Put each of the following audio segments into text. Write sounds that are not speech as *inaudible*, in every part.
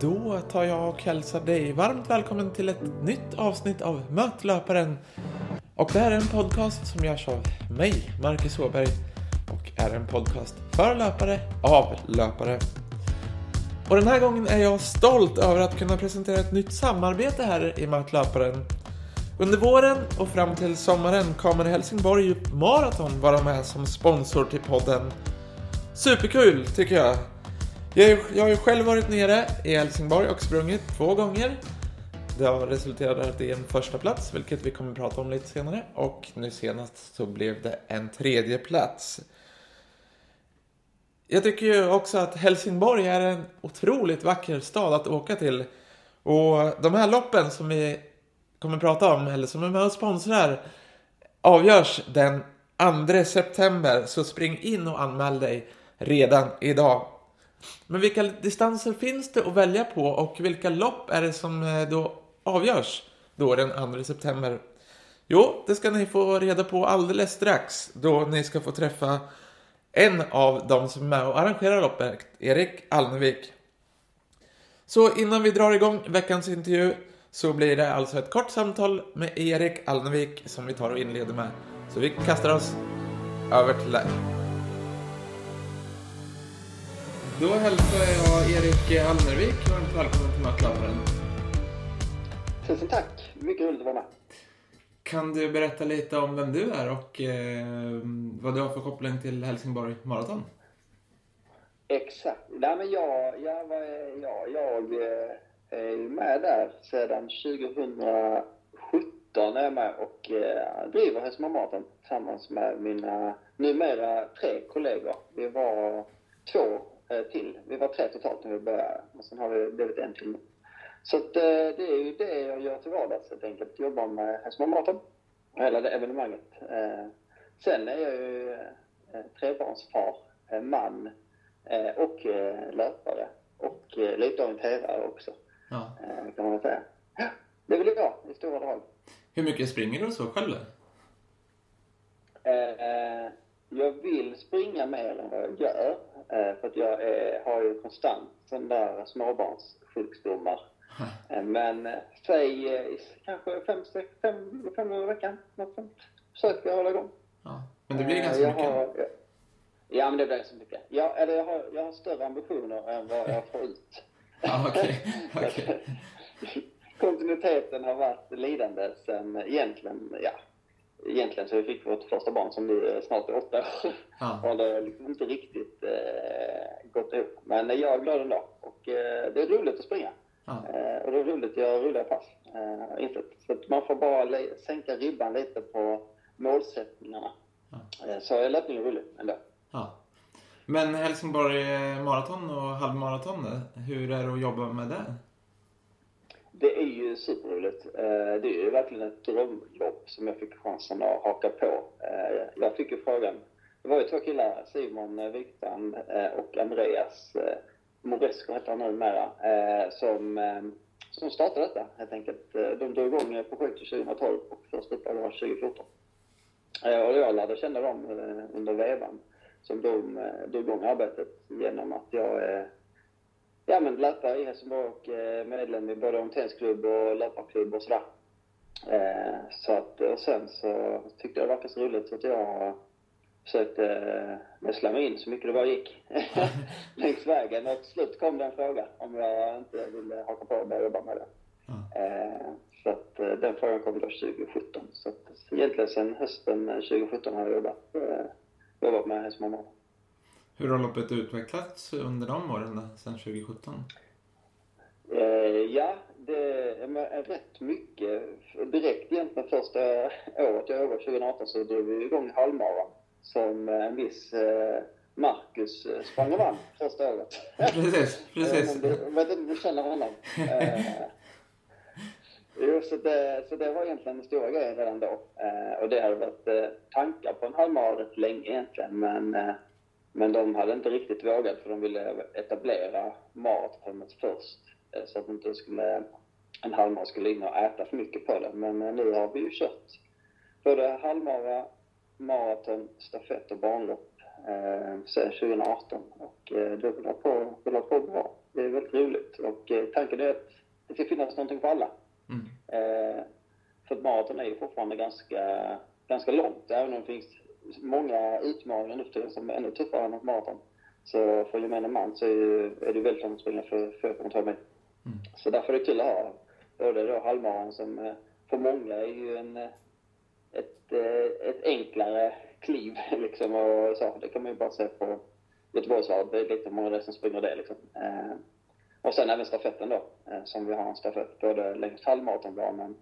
Då tar jag och hälsar dig varmt välkommen till ett nytt avsnitt av Möt löparen. Och det här är en podcast som görs av mig, Marcus Åberg, och är en podcast för löpare, av löpare. Och den här gången är jag stolt över att kunna presentera ett nytt samarbete här i Möt löparen. Under våren och fram till sommaren kommer Helsingborg Marathon vara med som sponsor till podden. Superkul tycker jag! Jag, jag har ju själv varit nere i Helsingborg och sprungit två gånger. Det har resulterat i en första plats, vilket vi kommer att prata om lite senare. Och nu senast så blev det en tredje plats. Jag tycker ju också att Helsingborg är en otroligt vacker stad att åka till. Och de här loppen som vi kommer att prata om, eller som är med och sponsrar, avgörs den 2 september. Så spring in och anmäl dig redan idag. Men vilka distanser finns det att välja på och vilka lopp är det som eh, då avgörs då den 2 september? Jo, det ska ni få reda på alldeles strax då ni ska få träffa en av de som är med och arrangerar loppet, Erik Alnevik. Så innan vi drar igång veckans intervju så blir det alltså ett kort samtal med Erik Alnevik som vi tar och inleder med. Så vi kastar oss över till dig. Då hälsar jag Erik Alnervik varmt välkommen till Mattlabben. Tusen tack! Mycket roligt att vara med. Kan du berätta lite om vem du är och eh, vad du har för koppling till Helsingborg Marathon? Exakt. Nej, men jag, jag, var, ja, jag eh, är med där sedan 2017 är jag med och eh, driver Hässleholm Marathon tillsammans med mina numera tre kollegor. Vi var två till. Vi var tre totalt när vi började och sen har vi blivit en till. Så att, eh, det är ju det jag gör till vardags helt enkelt. Jobbar med Hässleholm Marathon, hela det evenemanget. Eh, sen är jag ju trebarnsfar, man och löpare och lite orienterare också. Ja. Kan man väl säga. Det väl jag i stora drag. Hur mycket springer du så själv? Jag vill springa mer än vad jag gör. Eh, för att jag är, har ju konstant sådana där småbarnssjukdomar. Mm. Men eh, säg kanske fem, sex, fem, fem gånger i veckan. Något sånt. Försöker jag hålla igång. Ja. Men det blir ganska jag mycket? Har, ja, men det blir ganska mycket. Jag, eller jag, har, jag har större ambitioner än vad jag får ut. *laughs* Okej. Okay. *laughs* okay. Kontinuiteten har varit lidande sen egentligen, ja, egentligen så vi fick vårt första barn som nu snart är åtta år. Ja. *laughs* Och det har liksom inte riktigt eh, gått ihop. Men jag är glad ändå. Och eh, det är roligt att springa. Ja. Eh, och det är roligt att göra roliga pass. Eh, insett. Så man får bara sänka ribban lite på målsättningarna. Ja. Eh, så löpning är roligt ändå. Ja. Men Helsingborg maraton och halvmaraton, hur är det att jobba med det? Det är ju superroligt. Eh, det är ju verkligen ett drömjobb som jag fick chansen att haka på. Eh, jag fick ju frågan, det var ju två killar, Simon eh, Wikstrand och Andreas Moresco heter han numera, som, som startade detta helt enkelt. De drog igång projektet 2012 och första upplagan var 2014. Och jag lärde känna dem under vevan som de drog igång arbetet genom att jag ja, men löpare i Helsingborg och eh, medlem i både orienteringsklubb och löparklubb och sådär. Eh, så att, och sen så tyckte jag det verkade så roligt så att jag försökte eh, näsla mig in så mycket det bara gick *laughs* längs vägen. Och till slut kom det en fråga om jag inte ville haka på och börja jobba med det. Mm. Så att den frågan kom då 2017. Så att egentligen sen hösten 2017 har jag jobbat, jobbat med Hässleholm hur har loppet utvecklats under de åren då, sedan 2017? Eh, ja, det är rätt mycket. Direkt egentligen första året jag jobbade, 2018, så drog vi igång halvmaran som en viss eh, Marcus eh, sprang och vann första året. *laughs* Precis, precis. Jag vet inte om du känner honom. Eh, jo, så det, så det var egentligen den stora grejen redan då. Eh, och det hade varit eh, tankar på en halvmara rätt länge egentligen, men eh, men de hade inte riktigt vågat för de ville etablera maratonet först eh, så att inte skulle, en halvmara skulle in och äta för mycket på det. Men eh, nu har vi ju kört både halvmara, maraton, stafett och banlopp eh, sedan 2018 och eh, det rullar på, rullar på bra. Det är väldigt roligt. Och eh, tanken är att det ska finnas någonting för alla. Mm. Eh, för maraton är ju fortfarande ganska, ganska långt, även om det finns många utmaningar nu för tiden som är ännu tuffare än ett maraton. Så för gemene man så är, ju, är det väldigt att springa för 4,2 mil. Mm. Så därför är det kul att ha både då halvmaran som eh, för många är ju en, eh, ett, eh, ett enklare kliv *laughs* liksom och så. Det kan man ju bara se på Göteborgsvarvet. Det är lite många som springer det liksom. Och sen även stafetten då, som vi har en stafett både längs halvmaratonbanan,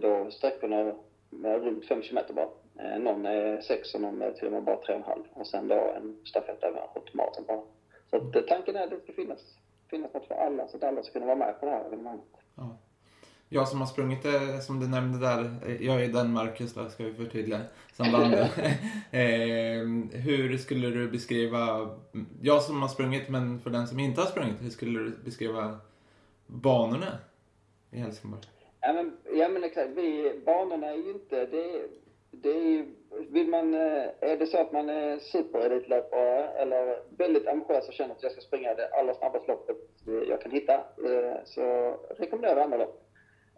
då sträckorna runt 5 kilometer bara. Eh, någon är 6 och någon är till och med bara 3,5. Och sen då en stafett över runt maratonbanan. Så att, eh, tanken är att det ska finnas, finnas något för alla, så att alla ska kunna vara med på det här evenemanget. Ja. Jag som har sprungit det, som du nämnde där, eh, jag är den Marcus då, ska vi förtydliga sambandet. *laughs* eh, hur skulle du beskriva, jag som har sprungit men för den som inte har sprungit, hur skulle du beskriva banorna i Helsingborg? Ja men, ja, men exakt. Vi, banorna är ju inte... Det, det är vill man, eh, är det så att man är superelitlöpare eller väldigt ambitiös och känner att jag ska springa det allra snabbaste loppet jag kan hitta eh, så rekommenderar jag andra lopp.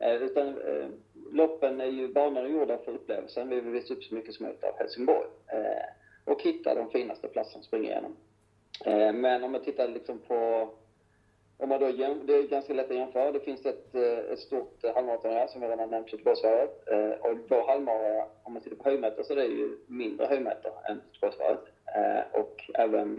Eh, utan, loppen är ju banorna gjorda för upplevelsen. Vi vill visa upp så mycket som möjligt av Helsingborg och hitta de finaste platserna att springa igenom. Men om man tittar liksom på om man då jäm, det är ganska lätt att jämföra. Det finns ett, eh, ett stort eh, halvmaraton här som jag redan nämnt, Göteborgsvarvet. Eh, och vår halvmara, om man tittar på höjdmeter, så är det ju mindre höjdmeter än Göteborgsvarvet. Och även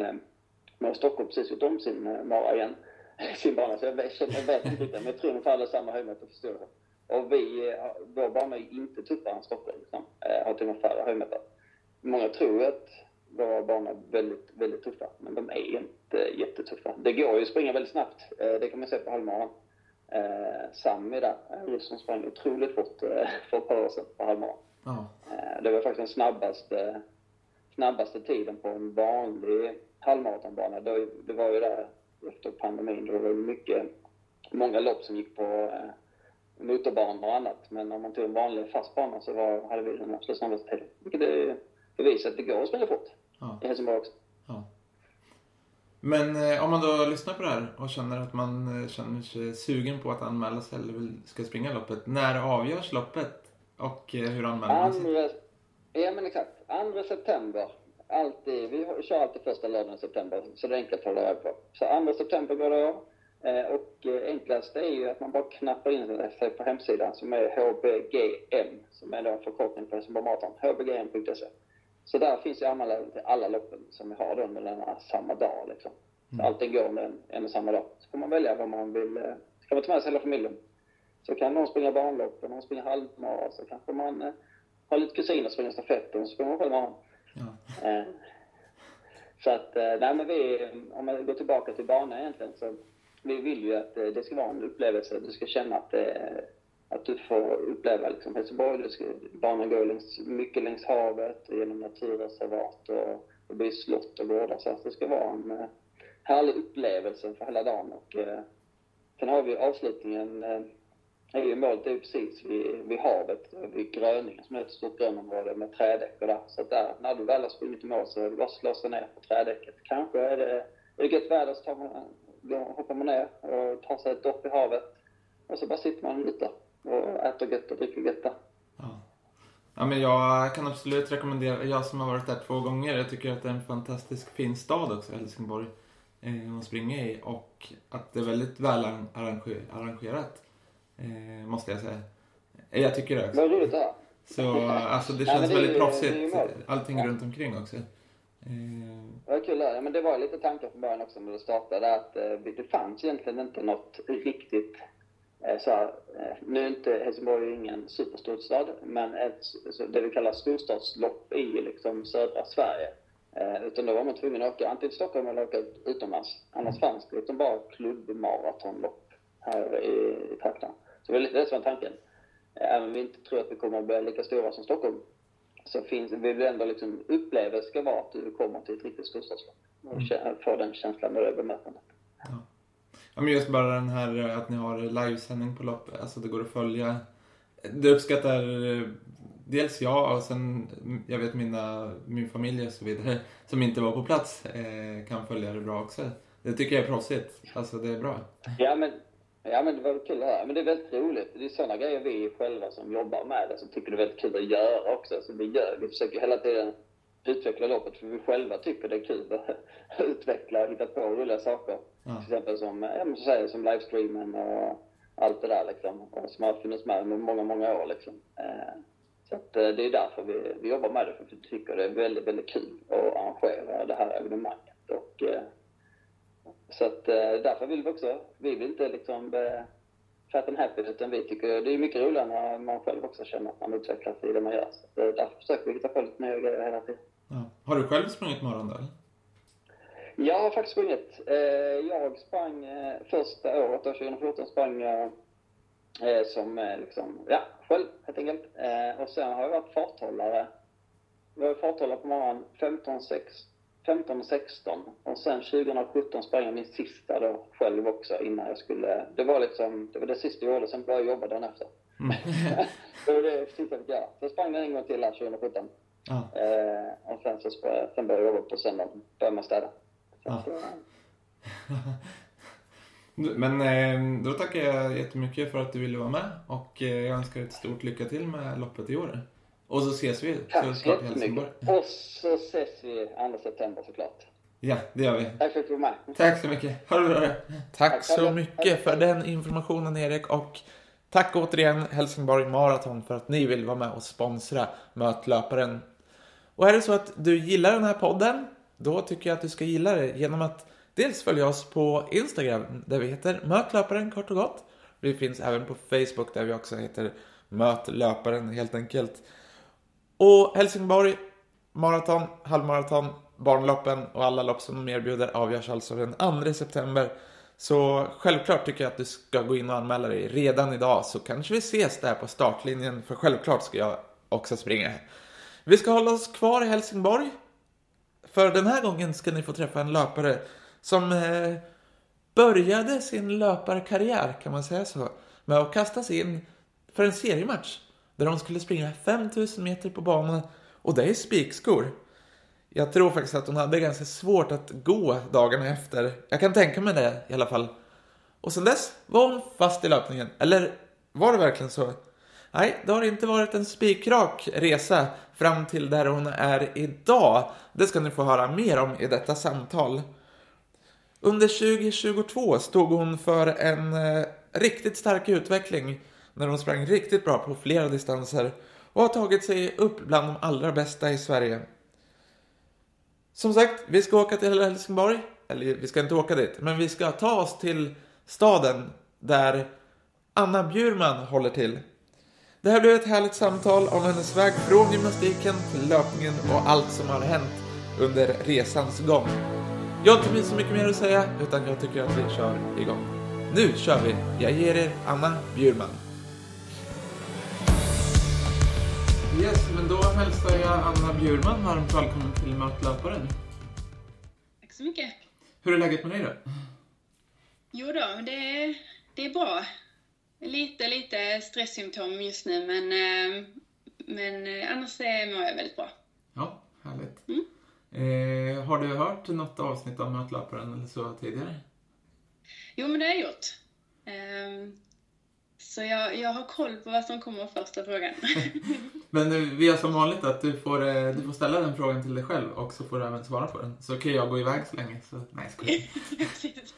nu har Stockholm precis gjort om sin mara igen, *laughs* sin bana. Så jag vet, jag vet inte riktigt, men jag tror ungefär det är samma höjdmeter förstår jag. Och vi, vår bana är ju inte tuffare än Stockholm, liksom. har till och med färre höjdmeter. Många tror ju att våra banor är väldigt, väldigt tuffa, men de är inte jättetuffa. Det går ju att springa väldigt snabbt, eh, det kan man se på halvmaran. Eh, Sami där, eh, som sprang otroligt fort eh, *laughs* för ett par år sedan på halvmaran. Ja. Eh, Det var faktiskt den snabbaste, snabbaste tiden på en vanlig halvmaratonbana. Det, det var ju där efter pandemin, då var det mycket, många lopp som gick på eh, motorbanor och annat. Men om man tog en vanlig fast bana så var, hade vi den absolut snabbaste tiden. Vilket är bevis att det går att springa fort Ja. i Helsingborg också. Ja. Men eh, om man då lyssnar på det här och känner att man eh, känner sig sugen på att anmäla sig eller vill, ska springa loppet. När avgörs loppet och eh, hur anmäler man sig? Andra, ja men exakt. 2 september. Alltid, vi kör alltid första lördagen i september, så det är enkelt att hålla reda på. Så 2 september går det av. Eh, Och eh, enklast är ju att man bara knappar in sig på hemsidan som är HBGM, som är då en förkortning för Helsingborg Marathon, hbgm.se. Så där finns ju anmälan till alla loppen som vi har då denna samma dag liksom. Så allting går med en, en och samma dag. Så får man välja vad man vill, eh, så kan man ta med sig hela familjen. Så kan någon springa banlopp och någon springa halvmara, så kanske man eh, har lite kusiner som springer stafett och så springer man själv mara. Ja. Eh, så att, eh, nej men vi, om man går tillbaka till banan egentligen så vi vill ju att eh, det ska vara en upplevelse. Du ska känna att, det, att du får uppleva liksom Helsingborg. Du ska, banan går längs, mycket längs havet genom naturreservat och det blir slott och gårdar. Så att det ska vara en eh, härlig upplevelse för hela dagen. Och, eh, sen har vi avslutningen eh, är ju målet är ju precis vid, vid havet, vid Gröningen som är ett stort grönområde med trädäck och där. Så att där, när du väl har sprungit i mål så är det bara att slå sig ner på trädäcket. Kanske är det, är det gött väder så tar man, då hoppar man ner och tar sig ett dopp i havet. Och så bara sitter man och njuter och äter gött och dricker gött där. Ja. ja, men jag kan absolut rekommendera, jag som har varit där två gånger, jag tycker att det är en fantastisk fin stad också, Helsingborg, eh, att springa i och att det är väldigt väl arrange- arrangerat, eh, måste jag säga. Eh, Jag tycker det också. Vad roligt det. Så *laughs* alltså det Ja, känns det väldigt det är proffsigt, allting Ja. runt omkring också. Eh, Vad kul det. Ja, men det var lite tankar från början också när det startade att eh, det fanns egentligen inte något riktigt eh, så här, eh, nu är inte Helsingborg ingen superstor stad, men ett, det vi kallar storstadslopp i liksom södra Sverige. Eh, utan då var man tvungen att åka antingen till Stockholm eller åka utomlands. Annars fanns det utan bara klubbmaratonlopp här i, i trakten. Så det var lite det som var tanken. Eh, Även om vi inte tror att vi kommer att bli lika stora som Stockholm så finns, vi vill ändå liksom uppleva ska vara att du kommer till ett riktigt storstadslopp och kä- får den känslan med det bemötandet. Ja, men just bara den här eh, att ni har livesändning på loppet, alltså det går att följa. Det uppskattar eh, dels jag och sen mm, jag vet mina, min familj och så vidare som inte var på plats eh, kan följa det bra också. Det tycker jag är proffsigt. Alltså det är bra. Ja men, ja, men det var kul att höra. Men det är väldigt roligt. Det är sådana grejer vi själva som jobbar med det som tycker det är väldigt kul att göra också. Så vi, gör, vi försöker hela tiden utveckla loppet för vi själva tycker det är kul att *laughs* utveckla och hitta på roliga saker. Ja. Till exempel som, ja, men så säger, som livestreamen och allt det där liksom. Och som har funnits med under många, många år liksom. Eh, så att, eh, det är därför vi, vi jobbar med det, för vi tycker det är väldigt, väldigt kul att arrangera det här evenemanget. Och, eh, så att därför vill vi också, vi vill inte liksom fat and happy, utan vi tycker det är mycket roligare när man själv också känner att man utvecklas i det man gör. Så därför försöker vi hitta på lite nya grejer hela tiden. Ja. Har du själv sprungit maraton då? eller? Jag har faktiskt sprungit. Eh, jag sprang eh, första året, då, 2014, sprang jag eh, som liksom, ja, själv helt enkelt. Och sen har jag varit farthållare. Jag var farthållare på morgonen 15, 6, 15 och 16. Och sen 2017 sprang jag min sista då själv också innan jag skulle, det var liksom, det var det sista jag gjorde, sen började jag jobba dagen efter. *laughs* det var det sista jag fick göra. Så jag sprang den en gång till här 2017. Ja. Eh, och sen så sprang, sen började jag jobba på söndagen, började med att städa. *laughs* Så Men eh, då tackar jag jättemycket för att du ville vara med och eh, jag önskar ett stort lycka till med loppet i år. Och så ses vi Tack så såklart i Helsingborg. jättemycket. Och så ses vi 2 september såklart. Ja, det gör vi. Tack för att du var med. Tack så mycket. Ha det bra. Tack Tack så mycket för den informationen Erik och tack återigen Helsingborg Marathon för att ni vill vara med och sponsra Mötlöparen. Och är det så att du gillar den här podden, då tycker jag att du ska gilla det genom att dels följa oss på Instagram där vi heter Mötlöparen kort och gott. Vi finns även på Facebook där vi också heter Mötlöparen helt enkelt. Och Helsingborg Maraton, halvmaraton, barnloppen och alla lopp som de erbjuder avgörs alltså den 2 september. Så självklart tycker jag att du ska gå in och anmäla dig redan idag så kanske vi ses där på startlinjen för självklart ska jag också springa. Vi ska hålla oss kvar i Helsingborg. För den här gången ska ni få träffa en löpare som eh, började sin löparkarriär, kan man säga så, med att kastas in för en seriematch där de skulle springa 5000 meter på banan och det är spikskor. Jag tror faktiskt att hon hade ganska svårt att gå dagarna efter. Jag kan tänka mig det i alla fall. Och sen dess var hon fast i löpningen. Eller var det verkligen så? Nej, det har inte varit en spikrak resa fram till där hon är idag. Det ska ni få höra mer om i detta samtal. Under 2022 stod hon för en eh, riktigt stark utveckling när hon sprang riktigt bra på flera distanser och har tagit sig upp bland de allra bästa i Sverige. Som sagt, vi ska åka till Helsingborg. Eller vi ska inte åka dit, men vi ska ta oss till staden där Anna Bjurman håller till. Det här blir ett härligt samtal om hennes väg från gymnastiken till löpningen och allt som har hänt under resans gång. Jag har inte så mycket mer att säga, utan jag tycker att vi kör igång. Nu kör vi! Jag ger er Anna Bjurman. Yes, men då hälsar jag Anna Bjurman varmt välkommen till Mötlöparen. Tack så mycket. Hur är läget med dig då? Jo då, det, det är bra. Lite, lite stresssymptom just nu, men, eh, men eh, annars eh, mår jag väldigt bra. Ja, härligt. Mm. Eh, har du hört något avsnitt av Mötlöparen eller så tidigare? Jo, men det har jag gjort. Ehm, Så jag, jag har koll på vad som kommer första frågan. *laughs* Men vi har som vanligt att du får, eh, du får ställa den frågan till dig själv och så får du även svara på den. Så kan jag gå iväg så länge. Så, nej. Precis. *laughs*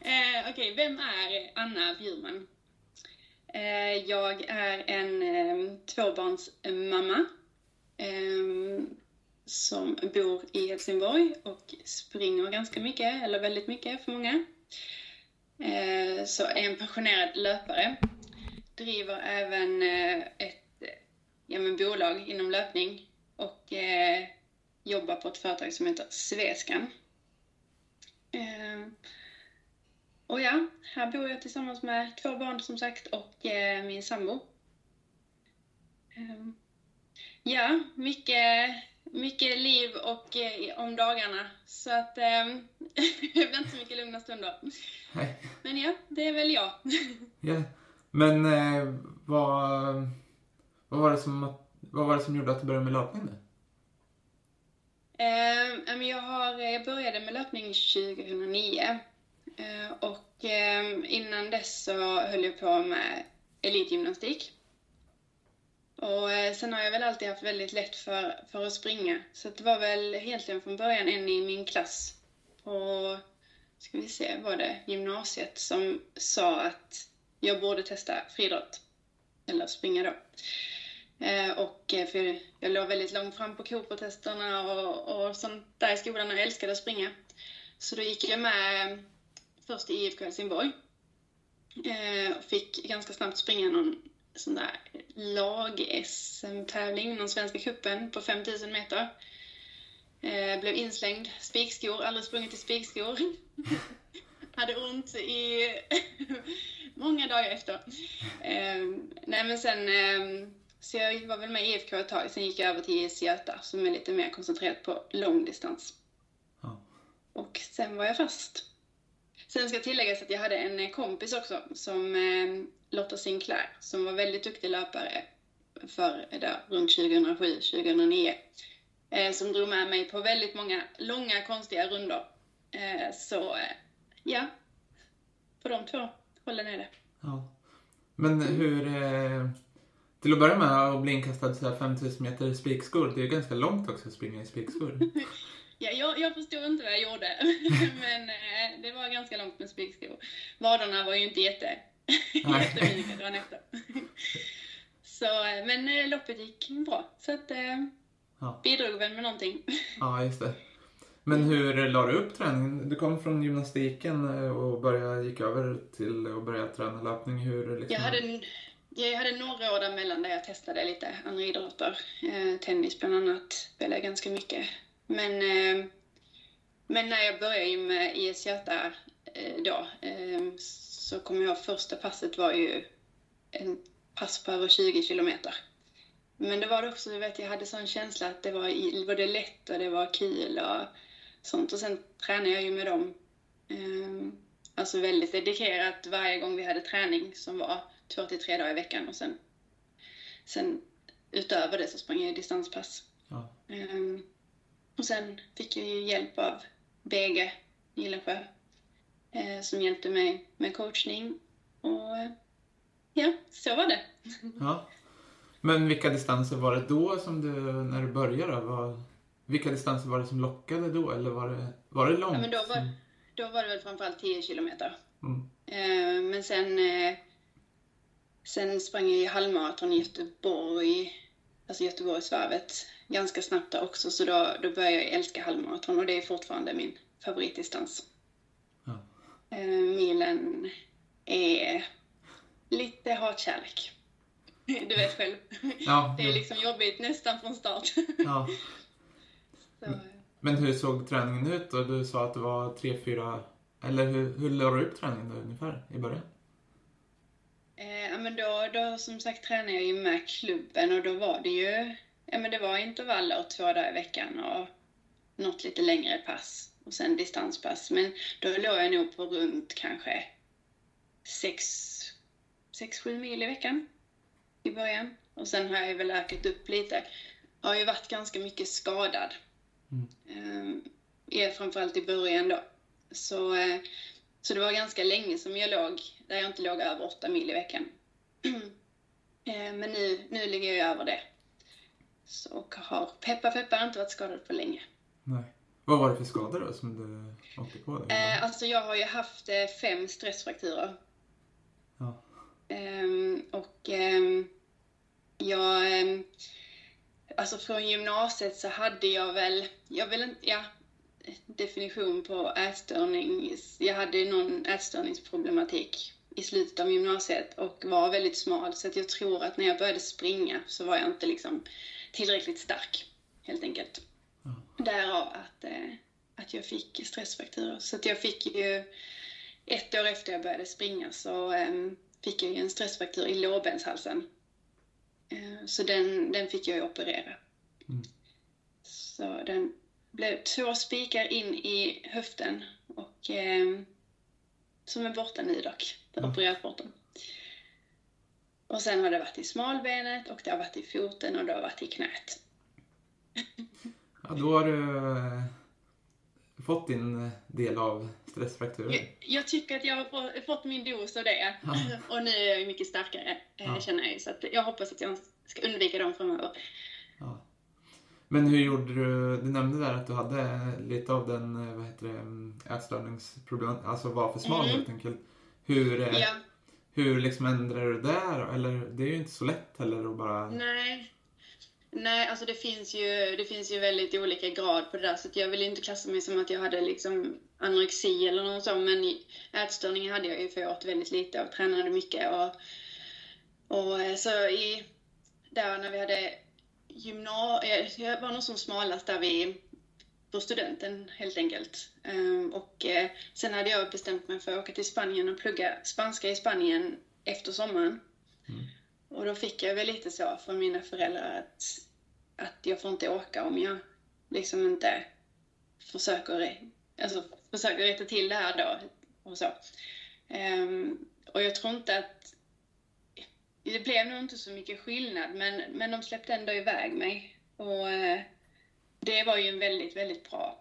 eh, Okej, vem är Anna Bjurman? Eh, jag är en eh, tvåbarnsmamma eh, som bor i Helsingborg och springer ganska mycket, eller väldigt mycket för många. Eh, så är en passionerad löpare. Driver även eh, ett ja, men bolag inom löpning och eh, jobbar på ett företag som heter Sveskan. Eh, och ja, här bor jag tillsammans med två barn som sagt och eh, min sambo. Eh, ja, mycket, mycket liv och eh, om dagarna. Så att eh, det blir inte så mycket lugna stunder. Nej. Men ja, det är väl jag. *laughs* Ja. Men eh, vad, vad, var det som, vad var det som gjorde att du började med löpning nu? Eh, jag, har, jag började med löpning 2009. Eh, och eh, innan dess så höll jag på med elitgymnastik. Och eh, sen har jag väl alltid haft väldigt lätt för, för att springa. Så det var väl egentligen från början en i min klass på, ska vi se, var det gymnasiet som sa att jag borde testa friidrott. Eller springa då. Eh, och eh, för jag låg väldigt långt fram på Cooper-testerna och, och sånt där i skolan och älskade att springa. Så då gick jag med först i IFK Helsingborg. Och fick ganska snabbt springa någon sån där lag-SM-tävling, någon Svenska cupen på 5000 meter. Eh, blev inslängd, spikskor, aldrig sprungit i spikskor. *laughs* Hade ont i *laughs* många dagar efter. Eh, nej men sen, eh, så jag var väl med i IFK ett tag, sen gick jag över till IS Göta som är lite mer koncentrerat på långdistans. Ja. Och sen var jag fast. Sen ska tilläggas att jag hade en kompis också som eh, Lotta Sinclair som var väldigt duktig löpare för där, runt 2007-2009. Eh, som drog med mig på väldigt många långa konstiga rundor. Eh, så eh, ja, på de två hållen är det. Ja. Men hur... Eh, till att börja med att bli inkastad så här 5000 meter i spikskor, det är ju ganska långt också att springa i spikskor. *laughs* Ja, jag, jag förstod inte vad jag gjorde, *laughs* men eh, det var ganska långt med spikskor. Vaderna var ju inte jätte, *laughs* att dra efter. *laughs* Så, eh, men eh, loppet gick bra, så att eh, Ja. bidrog väl med någonting. Ja, just det. Men hur la du upp träningen? Du kom från gymnastiken eh, och började, gick över till att börja träna löpning. Hur liksom... Jag hade, jag hade några år däremellan där jag testade lite andra idrotter. Eh, tennis bland annat spelade jag ganska mycket. Men, eh, men när jag började med IS Göta eh, då eh, så kommer jag ihåg första passet var ju en pass på över 20 kilometer. Men det var det också, du vet, jag hade sån känsla att det var både lätt och det var kul och sånt. Och sen tränade jag ju med dem. Alltså väldigt dedikerat varje gång vi hade träning som var två till tre dagar i veckan och sen, sen utöver det så sprang jag distanspass. Ja. Ehm, och sen fick jag ju hjälp av BG Gillensjö eh, som hjälpte mig med coachning och eh, ja, så var det. ja. Men vilka distanser var det då som du, när du började? Var, vilka distanser var det som lockade då? Eller var det, var det långt? Ja, men då var, då var det väl framförallt 10 kilometer. Mm. Eh, men sen, eh, sen sprang jag i halvmaraton i Göteborg, alltså Göteborgsvarvet, ganska snabbt där också. Så då, då började jag älska halvmaraton och det är fortfarande min favoritdistans. Ja. Eh, milen är lite hatkärlek. *laughs* Du vet själv. Ja, *laughs* Det är liksom jobbigt nästan från start. *laughs* ja. Eh, Men hur såg träningen ut då? Du sa att det var tre, fyra... Eller hur, hur la du upp träningen då ungefär i början? Eh, ja, men då, då som sagt tränade jag ju med klubben och då var det ju, ja men det var intervaller två dagar i veckan och något lite längre pass och sen distanspass. Men då låg jag nog på runt kanske 6-7 mil i veckan i början. Och sen har jag väl ökat upp lite. Jag har ju varit ganska mycket skadad. Mm. Eh, framförallt i början då. Så, eh, så det var ganska länge som jag låg, där jag inte låg över 8 mil i veckan. *clears throat* Eh, Men nu, nu ligger jag över det. Så och har, peppa peppa, inte varit skadad på länge. Nej. Vad var det för skador då som du åkte på? Då? Eh, alltså jag har ju haft eh, fem stressfrakturer. Ja. Ehm, och ehm, jag... ehm, alltså från gymnasiet så hade jag väl... Jag vill inte... Ja, definition på ätstörning. Jag hade någon ätstörningsproblematik i slutet av gymnasiet och var väldigt smal. Så att jag tror att när jag började springa så var jag inte liksom tillräckligt stark, helt enkelt. Därav att, eh, att jag fick stressfrakturer. Så att jag fick ju... Ett år efter jag började springa så ehm, fick jag ju en stressfraktur i lårbenshalsen. Eh, så den, den fick jag ju operera. Mm. Så den blev två spikar in i höften och ehm, som är borta nu dock. Det har Mm. opererat bort dem. Och sen har det varit i smalbenet och det har varit i foten och det har varit i knät. Ja, då har du eh, fått din del av stressfrakturer. Jag, jag tycker att jag har få- fått min dos av det. Ja. *laughs* Och nu är jag mycket starkare, eh, Ja. känner jag. Så jag hoppas att jag ska undvika dem framöver. Ja. Men hur gjorde du? Du nämnde där att du hade lite av den, eh, vad heter det, mm, ätstörningsproblem, alltså var för smal Mm. helt enkelt. Hur, eh, Ja, hur liksom ändrade du där? Eller det är ju inte så lätt heller att bara... nej. Nej, alltså det finns, ju, det finns ju väldigt olika grad på det där. Så jag vill inte klassa mig som att jag hade liksom anorexi eller något sånt. Men ätstörningar hade jag ju för jag åt väldigt lite och tränade mycket. Och, och eh, så i, där när vi hade gymnasiet, jag var nog som smalast där vi på studenten helt enkelt. Ehm, och eh, sen hade jag bestämt mig för att åka till Spanien och plugga spanska i Spanien efter sommaren. Mm. Och då fick jag väl lite så från mina föräldrar att, att jag får inte åka om jag liksom inte försöker, alltså, försöker rätta till det här då. Och, så. Ehm, och jag tror inte att det blev nog inte så mycket skillnad, men, men de släppte ändå iväg mig. Och eh, det var ju en väldigt, väldigt bra...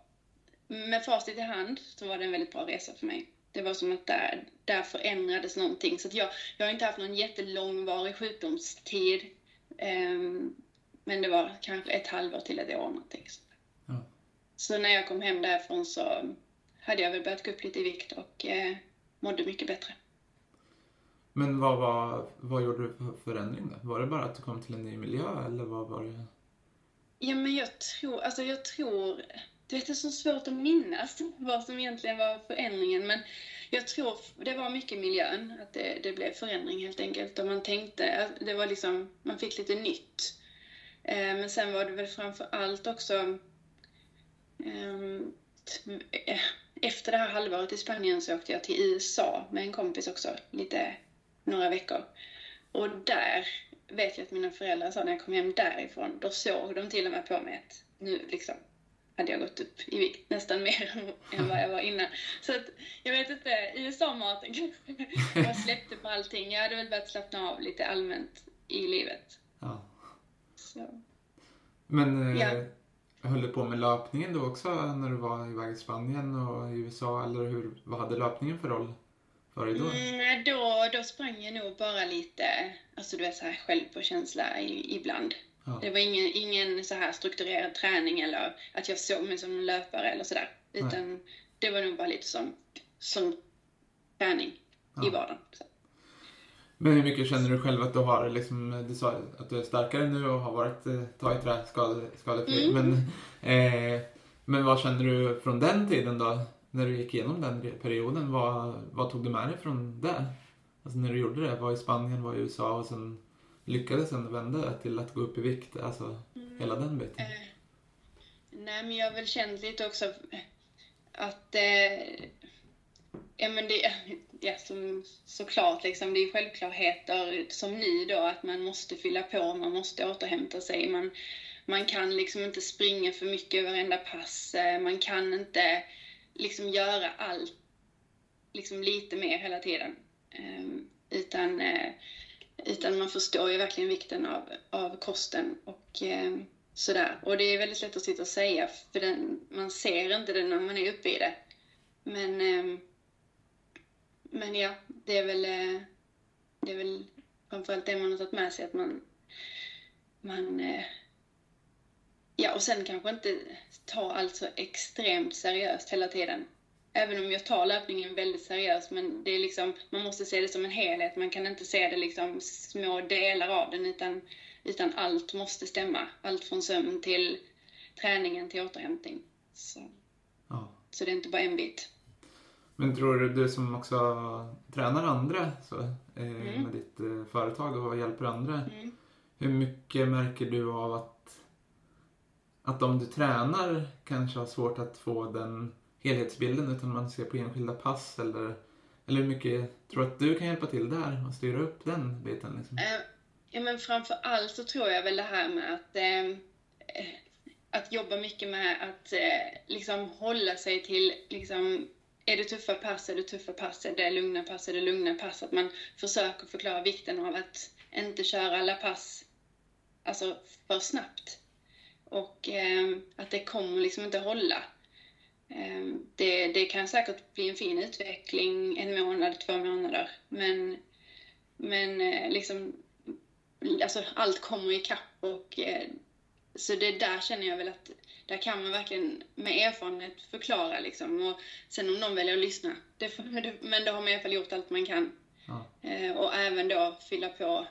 Med facit i hand så var det en väldigt bra resa för mig. Det var som att där, där förändrades någonting. Så jag, jag har inte haft någon jättelångvarig sjukdomstid. Ehm, men det var kanske ett halvår till ett år någonting. Ja. Så när jag kom hem därifrån så hade jag väl börjat gå upp lite i vikt och eh, mådde mycket bättre. Men vad, var, vad gjorde du för förändring då? Var det bara att du kom till en ny miljö eller vad var det? Ja, men jag tror, alltså jag tror, du vet det är så svårt att minnas *laughs* vad som egentligen var förändringen, men jag tror det var mycket miljön, att det, det blev förändring helt enkelt. Och man tänkte, det var liksom, man fick lite nytt. Eh, men sen var det väl framför allt också, ehm, eh, efter det här halvåret i Spanien så åkte jag till USA med en kompis också, lite, några veckor. Och där vet jag att mina föräldrar sa när jag kom hem därifrån, då såg de till och med på mig att nu liksom hade jag gått upp i vikt nästan mer *laughs* än vad jag var innan. Så att, jag vet inte, USA-maten kanske. Jag släppte på allting. Jag hade väl börjat slappna av lite allmänt i livet. Ja. Så. Men eh, Ja. höll du på med löpningen då också när du var iväg i Spanien och i USA? Eller hur, vad hade löpningen för roll för dig då? Mm, då, då sprang jag nog bara lite, alltså du vet så här självpåkänsla i, ibland. Ja. Det var ingen, ingen så här strukturerad träning eller att jag såg mig som löpare eller sådär. Utan det var nog bara lite som, som träning Ja. i vardagen. Så. Men hur mycket känner du själv att du har, liksom, du sa att du är starkare nu och har varit eh, ta i trä, skade, skadefri. Mm. Men, eh, men vad känner du från den tiden då? När du gick igenom den perioden, vad, vad tog du med dig från det? Alltså när du gjorde det, var i Spanien, var i USA och sen lyckades sen vända till att gå upp i vikt, alltså hela den biten. Eh, nej, men jag har väl känt lite också att eh, ja, men det, ja, som, såklart, liksom, det är självklarheter som ny då, att man måste fylla på, man måste återhämta sig. Man, man kan liksom inte springa för mycket varenda pass, eh, man kan inte liksom göra allt liksom lite mer hela tiden. Eh, utan, eh, utan man förstår ju verkligen vikten av, av kosten och eh, sådär. Och det är väldigt lätt att sitta och säga, för den, man ser inte det när man är uppe i det. Men, eh, men ja, det är väl, eh, det är väl framförallt det man har tagit med sig, att man, man eh, Ja, och sen kanske inte ta allt så extremt seriöst hela tiden. Även om jag tar löpningen väldigt seriöst, men det är liksom, man måste se det som en helhet. Man kan inte se det liksom små delar av den, utan, utan allt måste stämma. Allt från sömn till träningen till återhämtning. Så, Ja. så det är inte bara en bit. Men tror du, du som också tränar andra så, eh, Mm. med ditt eh, företag och hjälper andra. Mm. Hur mycket märker du av att, att om du tränar kanske har svårt att få den helhetsbilden utan man ser på enskilda pass eller, eller hur mycket tror du att du kan hjälpa till där och styra upp den biten? Liksom? Eh, ja, men framför allt så tror jag väl det här med att, eh, eh, att jobba mycket med att eh, liksom hålla sig till, liksom, är det tuffa pass, är det tuffa pass, är det lugna pass, är det lugna pass. Att man försöker förklara vikten av att inte köra alla pass alltså, för snabbt. Och eh, att det kommer liksom inte hålla. Eh, det, det kan säkert bli en fin utveckling en månad, två månader. Men, men eh, liksom, alltså allt kommer ikapp och eh, så det där känner jag väl att där kan man verkligen med erfarenhet förklara liksom. Och sen om någon väljer att lyssna, det, får- men då har man i alla fall gjort allt man kan. Ja. Eh, och även då fylla på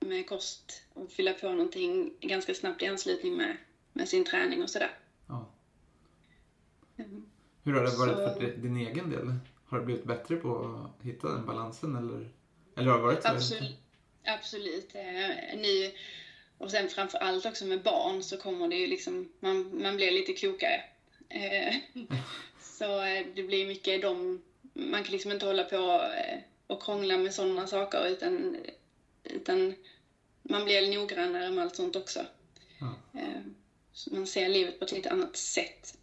med kost och fylla på någonting ganska snabbt i anslutning med, med sin träning och sådär. Ja. Mm. Hur har det varit Så- för din egen del? Har du blivit bättre på att hitta den balansen eller, eller har det varit så? Absolut. Absolut. Eh, nu, och sen framför allt också med barn så kommer det ju liksom, man, man blir lite klokare. Eh, *laughs* så eh, det blir mycket de, man kan liksom inte hålla på och krångla med sådana saker utan, utan man blir noggrannare med allt sånt också. Ja. Så man ser livet på ett lite annat sätt.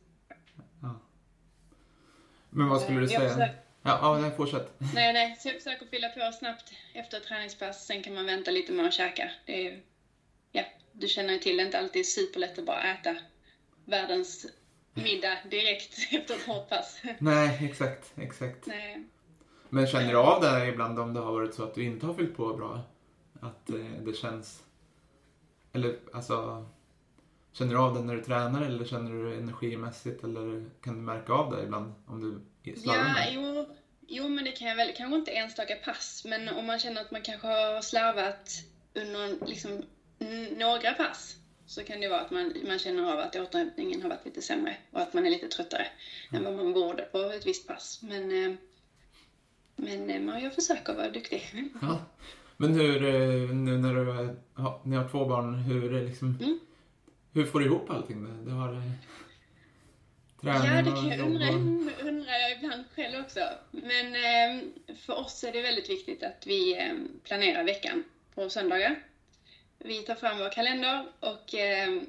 Ja. Men vad skulle du Eh, säga? försöker- Ja, ja nej, fortsätt. Nej, nej, så jag försöker fylla på snabbt efter ett träningspass. Sen kan man vänta lite med att käka. Det är, ja, du känner ju till, det är inte alltid superlätt att bara äta världens middag direkt *laughs* efter ett hårt pass. Nej, exakt, exakt. Nej. Men känner du av det ibland om det har varit så att du inte har fyllt på bra? Att eh, det känns... Eller alltså... Känner du av det när du tränar eller känner du energimässigt eller kan du märka av det ibland om du slarvar Ja, med jo, jo, men det kan jag väl, kanske inte enstaka pass, men om man känner att man kanske har slarvat under liksom, några pass så kan det vara att man, man känner av att återhämtningen har varit lite sämre och att man är lite tröttare än vad man borde på ett visst pass. Men, eh, men eh, jag försöker vara duktig. Ja. Men hur, eh, nu när du ja, ni har två barn, hur, är liksom, Mm. Hur får du ihop allting? Du har eh, Ja, träning det och kan jag undra, och... undrar jag ibland själv också. Men eh, för oss är det väldigt viktigt att vi eh, planerar veckan på söndagar. Vi tar fram vår kalender och eh,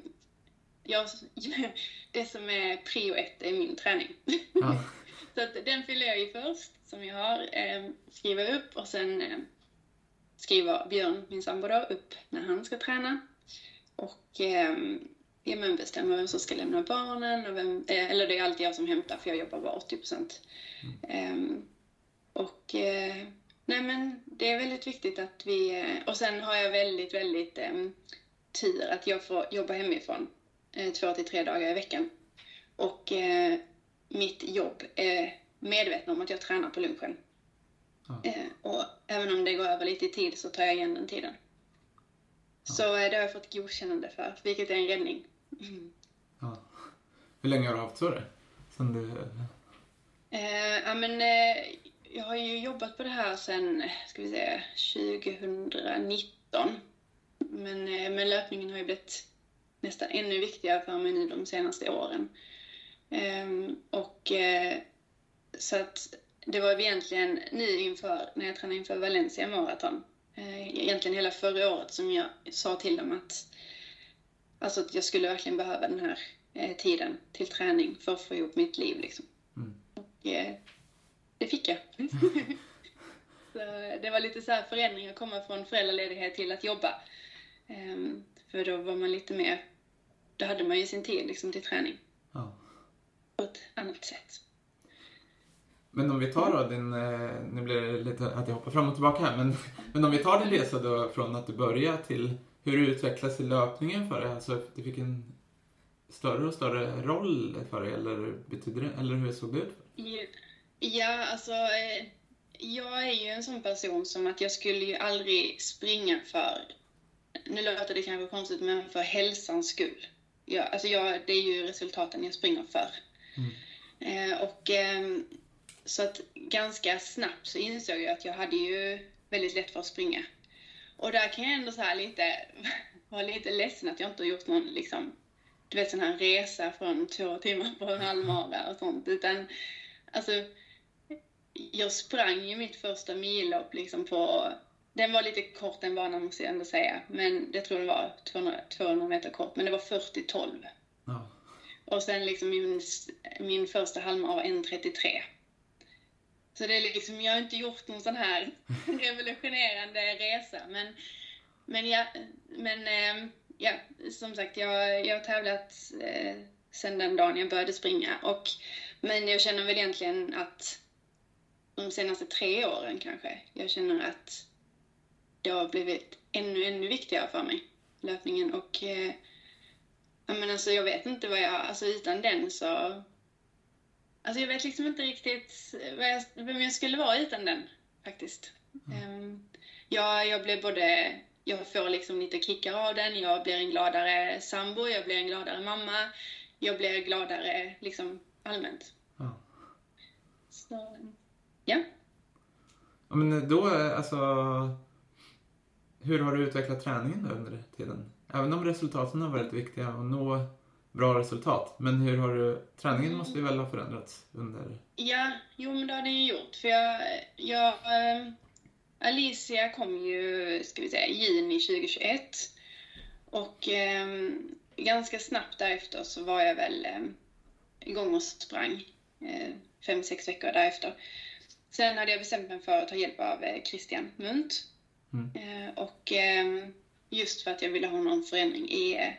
jag, *laughs* det som är prio ett är min träning. Ja. *laughs* Så att den fyller jag i först, som jag har, eh, skriver upp och sen eh, skriver Björn, min sambo då, upp när han ska träna. Och eh, ja, men bestämmer vem som ska lämna barnen, och vem, eh, eller det är alltid jag som hämtar för jag jobbar bara 80 procent. Ehm, och eh, nej men det är väldigt viktigt att vi, eh, och sen har jag väldigt, väldigt eh, tur att jag får jobba hemifrån eh, två till tre dagar i veckan. Och mitt jobb är medvetna om att jag tränar på lunchen. Ja. Och även om det går över lite i tid så tar jag igen den tiden. Så eh, det har jag fått godkännande för, vilket är en räddning. Mm. Ja. Hur länge har du haft så det? Sen du... Eh, ja, men, eh, jag har ju jobbat på det här sedan, ska vi säga, 2019. Men, eh, men löpningen har ju blivit nästan ännu viktigare för mig nu de senaste åren. Ehm, och eh, så att det var egentligen nu inför, när jag tränade inför Valencia Marathon, egentligen hela förra året som jag sa till dem att, alltså att jag skulle verkligen behöva den här eh, tiden till träning för att få ihop mitt liv liksom. Mm. Och eh, det fick jag. *laughs* så det var lite så här förändring att komma från föräldraledighet till att jobba. Ehm, för då var man lite mer, då hade man ju sin tid liksom till träning Ja. på ett annat sätt. Men om vi tar då din, eh, nu blir det lite att jag hoppar fram och tillbaka här, men, *laughs* men om vi tar din resa då från att du började till hur du utvecklades i löpningen för dig, alltså du fick en större och större roll för dig, eller betyder det, eller hur såg det ut? Ja, alltså eh, jag är ju en sån person som att jag skulle ju aldrig springa för, nu låter det kanske konstigt, men för hälsans skull. Ja, alltså jag, det är ju resultaten jag springer för. Eh, och ehm, så att ganska snabbt så insåg jag att jag hade ju väldigt lätt för att springa. Och där kan jag ändå så här lite, *laughs* vara lite ledsen att jag inte har gjort någon liksom, du vet sån här resa från två timmar på en halvmara och sånt. Utan alltså, jag sprang ju mitt första millopp liksom på, den var lite kort den banan måste jag ändå säga. Men jag tror det var 200, 200 meter kort, men det var 40-12. Ja. Och sen liksom min, min första halvmara var 1.33. Så det är liksom, jag har inte gjort någon sån här *laughs* revolutionerande resa. Men, men, jag, men eh, ja, som sagt, jag, jag har tävlat eh, sedan den dagen jag började springa. Och, men jag känner väl egentligen att de senaste tre åren kanske, jag känner att det har blivit ännu, ännu viktigare för mig, löpningen. Och eh, jag, menar, alltså, jag vet inte vad jag, alltså utan den så... Alltså jag vet liksom inte riktigt vem jag skulle vara utan den, faktiskt. Mm. Um, jag, jag blev både jag får liksom lite kickar av den, jag blir en gladare sambo, jag blir en gladare mamma, jag blir gladare liksom allmänt. Ja. Så, ja. ja men då, alltså, hur har du utvecklat träningen då under tiden? Även om resultaten har varit viktiga och nå bra resultat. Men hur har du, träningen måste ju väl ha förändrats under? Ja, jo men det har den ju gjort. För jag, jag ehm, Alicia kom ju, ska vi säga, i juni 2021. Och eh, ganska snabbt därefter så var jag väl eh, igång och sprang. Eh, fem, sex veckor därefter. Sen hade jag bestämt mig för att ta hjälp av eh, Christian Munt. Mm. Eh, och just för att jag ville ha någon förändring i,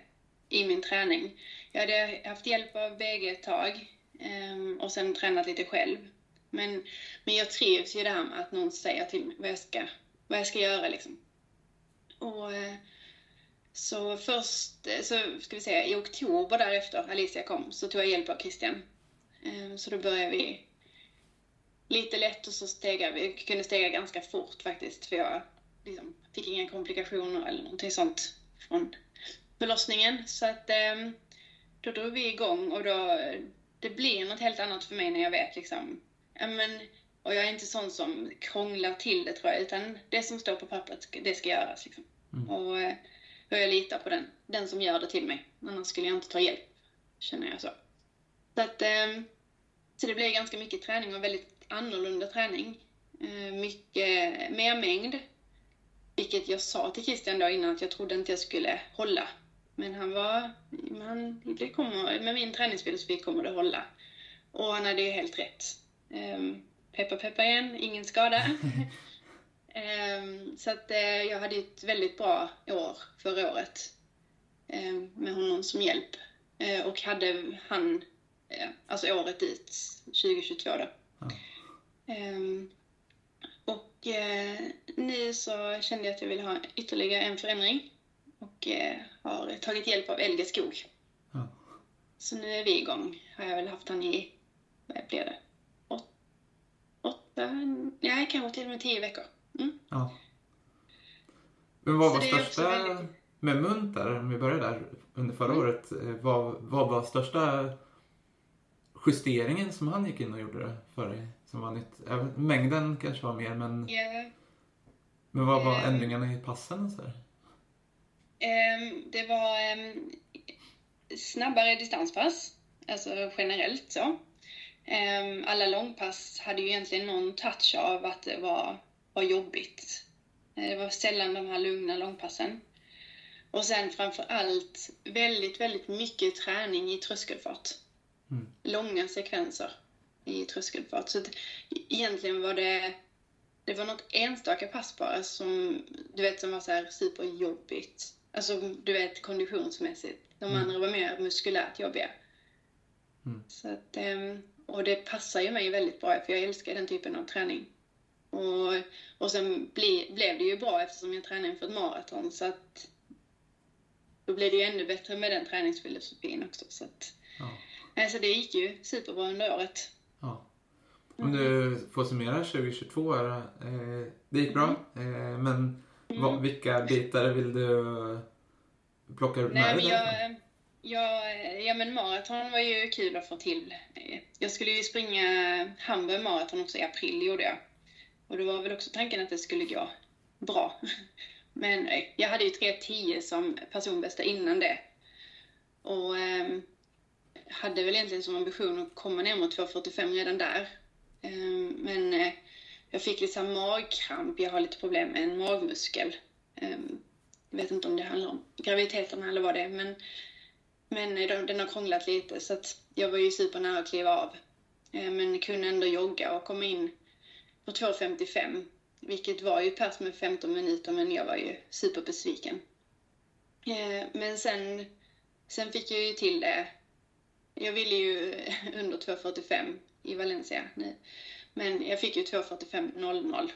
i min träning. Jag hade haft hjälp av BG ett tag ehm, och sen tränat lite själv. Men, men jag trivs ju det här med att någon säger till mig vad jag ska, vad jag ska göra liksom. Och eh, så först, eh, så ska vi säga i oktober därefter Alicia kom, så tog jag hjälp av Christian. Ehm, så då började vi lite lätt och så stegade vi, kunde stega ganska fort faktiskt för jag liksom, fick inga komplikationer eller någonting sånt från förlossningen. Så att ehm, då drog vi igång och då, det blir något helt annat för mig när jag vet liksom men, och jag är inte sån som krånglar till det tror jag, utan det som står på pappret, det ska göras. Liksom. Mm. Och, och jag litar på den, den som gör det till mig. Annars skulle jag inte ta hjälp, känner jag så. Så, att, ehm, så det blir ganska mycket träning och väldigt annorlunda träning. Eh, mycket mer mängd. Vilket jag sa till Christian då innan att jag trodde inte jag skulle hålla. Men han var, han, det kommer, med min träningsfilosofi kommer det hålla. Och han hade ju helt rätt. Um, peppa peppa igen, ingen skada. um, *laughs* så att uh, jag hade ett väldigt bra år förra året um, med honom som hjälp. Uh, och hade han, uh, alltså året ut, 2022 då. Mm. och nu så kände jag att jag ville ha ytterligare en förändring och har tagit hjälp av Elge Skog. Mm. Så nu är vi igång. Har jag väl haft han i, vad blir det? Nej, kanske till och med tio veckor. Mm. Ja. Men vad var största, väldigt... med Munt där, om vi börjar där, under förra mm. året, eh, vad, vad var största justeringen som han gick in och gjorde för dig? Som var nytt? Mängden kanske var mer, men... Yeah. Men vad var um, ändringarna i passen och så um, Det var um, snabbare distanspass, alltså generellt så. Ehm, alla långpass hade ju egentligen någon touch av att det var, var jobbigt. Eh, det var sällan de här lugna långpassen. Och sen framför allt väldigt, väldigt mycket träning i tröskelfart. Mm. Långa sekvenser i tröskelfart. Så att, egentligen var det, det var något enstaka pass bara som, du vet, som var så här superjobbigt. Alltså, du vet, konditionsmässigt. De mm. andra var mer muskulärt jobbiga. Mm. Så att, um, och det passar ju mig väldigt bra för jag älskar den typen av träning. Och, och sen bli, blev det ju bra eftersom jag tränade inför ett maraton så att då blev det ju ännu bättre med den träningsfilosofin också. Så, att, ja. alltså det gick ju superbra under året. Ja. Om du får summera 2022, är, eh, det gick bra, mm. eh, men mm. vad, vilka bitar vill du plocka med Nej, dig? Ja, ja men maraton var ju kul att få till. Jag skulle ju springa Hamburg maraton också i april, gjorde jag. Och det var väl också tanken att det skulle gå bra. *laughs* Men eh, jag hade ju 3.10 som personbästa innan det. Och eh, hade väl egentligen som ambition att komma ner mot 2.45 redan där. Eh, men eh, jag fick lite magkramp, jag har lite problem med en magmuskel. Ehm, jag vet inte om det handlar om graviditeten eller vad det är, men men den har krånglat lite så att jag var ju supernära att kliva av. Ehm, men kunde ändå jogga och komma in på 2.55. Vilket var ju pass med 15 minuter men jag var ju superbesviken. Ehm, men sen, sen fick jag ju till det. Jag ville ju *laughs* under 2.45 i Valencia nu. Men jag fick ju 2.45.00.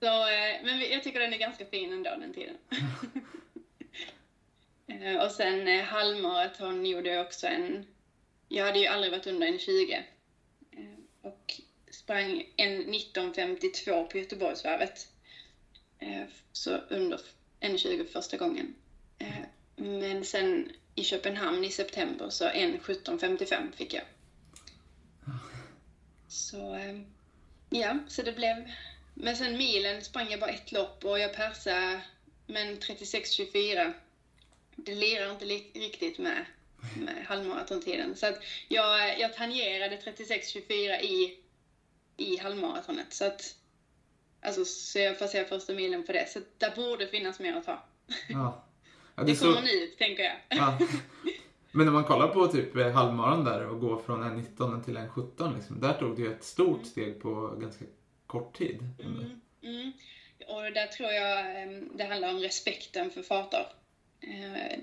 Så, eh, men jag tycker den är ganska fin ändå den tiden. *laughs* Eh, och sen eh, halvmaraton gjorde jag också en... Jag hade ju aldrig varit under en 20. Och sprang en 19.52 på Göteborgsvarvet. Så under en 20 första gången. Men sen i Köpenhamn i september så en 17.55 fick jag. Så ja, så det blev men sen milen sprang jag bara ett lopp och jag persade men 36-24. Det lirar inte riktigt med, med halvmaratontiden. Så att jag, jag tangerade 36-24 i, i halvmaratonet. Så att Alltså, så jag se första milen på det. Så där borde finnas mer att ta. Ja. ja *laughs* det, det kommer så... nu, tänker jag. Ja. *laughs* Men när man kollar på typ halvmaran där och går från en 19 till en 17, liksom, där tog du ett stort mm. steg på ganska kort tid. Mm, mm. Och där tror jag ehm, det handlar om respekten för farter. Eh,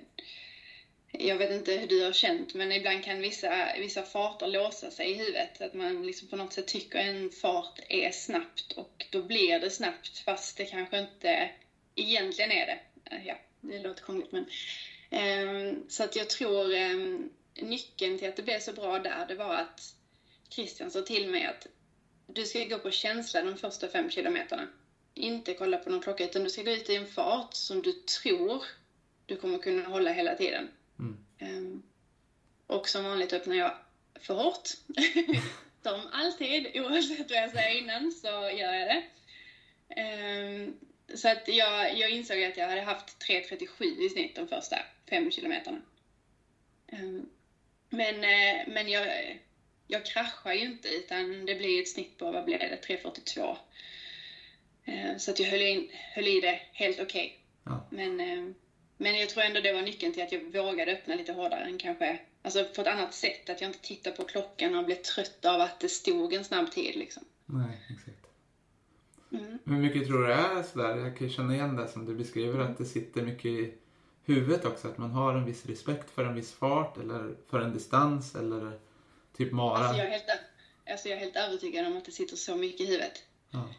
jag vet inte hur du har känt, men ibland kan vissa, vissa farter låsa sig i huvudet. Att man liksom på något sätt tycker en fart är snabbt och då blir det snabbt fast det kanske inte egentligen är det. Eh, ja, det låter krångligt men... Ehm, så att jag tror ehm, nyckeln till att det blev så bra där, det var att Christian sa till mig att du ska gå på känsla de första fem kilometerna. Inte kolla på någon klocka, utan du ska gå ut i en fart som du tror du kommer kunna hålla hela tiden. Mm. Um, och som vanligt öppnar jag för hårt. *laughs* som alltid, oavsett vad jag säger innan så gör jag det. Så att jag, jag insåg att jag hade haft 3.37 i snitt de första fem kilometerna. Um, men, uh, men jag jag kraschar ju inte utan det blir ett snitt på, vad blev det, 3.42. Eh, så att jag höll, in, höll i det helt okej. Okay. Ja. Men, eh, men jag tror ändå det var nyckeln till att jag vågade öppna lite hårdare än kanske, alltså på ett annat sätt. Att jag inte tittade på klockan och blev trött av att det stod en snabb tid liksom. Nej. Mm. Hur mycket tror du det är sådär, jag kan ju känna igen det som du beskriver, mm. att det sitter mycket i huvudet också. Att man har en viss respekt för en viss fart eller för en distans eller Typ Mara? Alltså jag, är helt, alltså jag är helt övertygad om att det sitter så mycket i huvudet. Ja.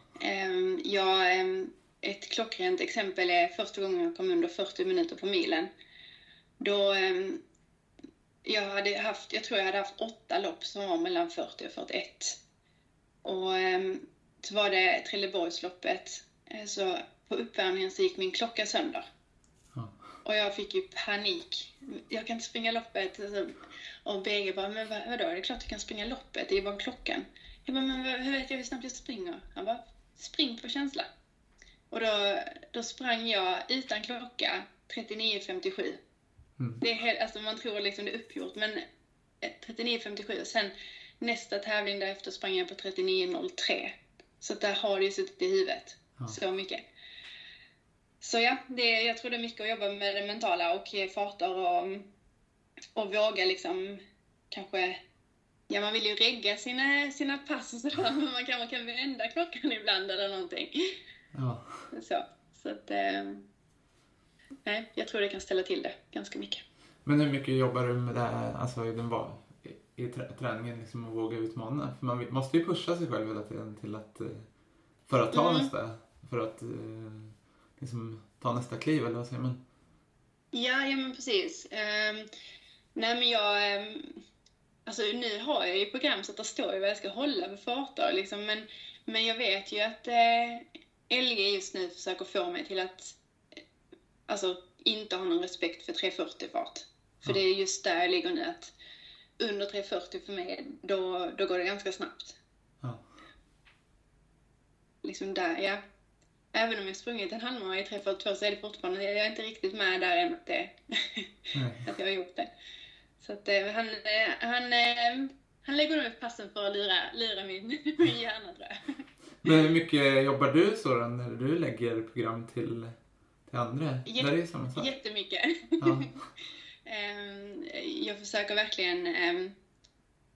Um, jag, um, ett klockrent exempel är första gången jag kom under 40 minuter på milen. Då um, jag hade haft, jag tror jag hade haft åtta lopp som var mellan 40 och 41. Och så var det Trelleborgsloppet. Eh, så på uppvärmningen så gick min klocka sönder. Ja. Och jag fick ju panik. Jag kan inte springa loppet. Alltså, och BG bara, men vad, vadå, det är klart du kan springa loppet, det är bara klockan. Jag bara, men hur vet jag hur snabbt jag springer? Han bara, spring på känsla. Och då, då sprang jag utan klocka 39.57. Mm. Det är helt, alltså man tror liksom det är uppgjort, men 39.57 eh, och sen nästa tävling därefter sprang jag på 39.03. Så där har det ju suttit i huvudet ja. så mycket. Så ja, det, jag tror det är mycket att jobba med det mentala och farter och och våga liksom kanske Ja, man vill ju regga sina, sina pass och sådär, *laughs* men man kanske kan vända klockan ibland eller någonting. Ja. Så, så att... Eh, nej, jag tror det kan ställa till det ganska mycket. Men hur mycket jobbar du med det alltså i, den, i träningen, liksom att våga utmana? För man måste ju pusha sig själv hela tiden till att, eh, för att ta mm. nästa, för att eh, liksom, ta nästa kliv, eller vad säger man? Ja, ja men precis. Um, Nej men jag, ehm, alltså nu har jag ju program så att det står ju vad jag ska hålla för farter liksom, men, men jag vet ju att eh, LG just nu försöker få mig till att alltså inte ha någon respekt för 340 fart. För ja. det är just där jag ligger nu att under 340 för mig, då, då går det ganska snabbt. Ja. Liksom där, ja. Även om jag sprungit en halvmara i 342 så är det fortfarande, jag är inte riktigt med där än att, det, *laughs* att jag har gjort det. Så att eh, han, eh, han, eh, han lägger nog passen för att lura, lura min, *laughs* min hjärna tror jag. Men hur mycket jobbar du så när du lägger program till, till andra? Jätte, Där är samma sak. Jättemycket. Ja. *laughs* Ehm, jag försöker verkligen... Ehm,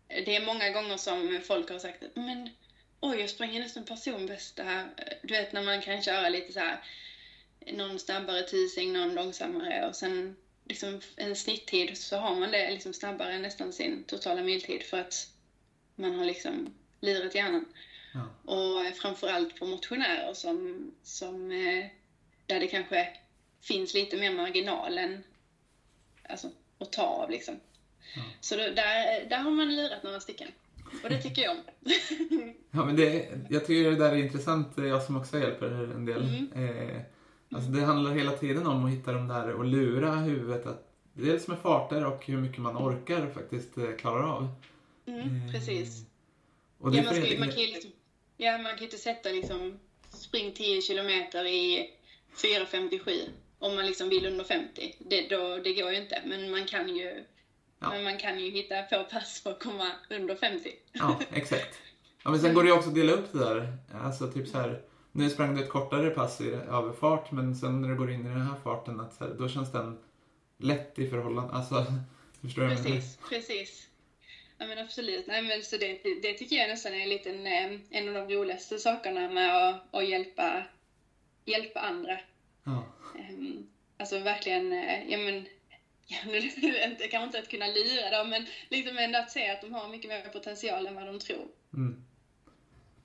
det är många gånger som folk har sagt men oj, jag springer nästan personbästa här. Du vet när man kan köra lite så här någon snabbare tising, någon långsammare och sen liksom en snitttid så har man det liksom snabbare än nästan sin totala miltid för att man har liksom lirat hjärnan. Ja. Och framförallt på motionärer som, som eh, där det kanske finns lite mer marginal än alltså, att ta av liksom. Ja. Så då, där, där har man lirat några stycken. Och det tycker jag om. *laughs* Ja, men det, jag tycker det där är intressant, jag som också hjälper en del. Mm. Eh, alltså det handlar hela tiden om att hitta de där och lura huvudet att dels med farter och hur mycket man orkar faktiskt eh, klarar av. Mm, precis. Eh, Och det Ja, är man, för- ska, ju- man kan ju liksom, ja, man kan ju inte sätta liksom spring 10 kilometer i 4.57 om man liksom vill under 50. Det, då, det går ju inte. Men man kan ju, Ja. men man kan ju hitta få pass för att komma under 50. Ja, *laughs* exakt. Ja, men sen går det ju också att dela upp det där. Alltså typ så här, nu sprang du ett kortare pass i överfart men sen när du går in i den här farten att så här, då känns den lätt i förhållande, alltså *laughs* förstår du? jag menar? Precis, precis. Ja men absolut. Nej, men så det, det tycker jag nästan är en, liten, eh, en av de roligaste sakerna med att, att hjälpa, hjälpa andra. Ja, Alltså verkligen, eh, *laughs* ja men, inte, kanske inte att kunna lura dem, men liksom ändå att se att de har mycket mer potential än vad de tror. mm.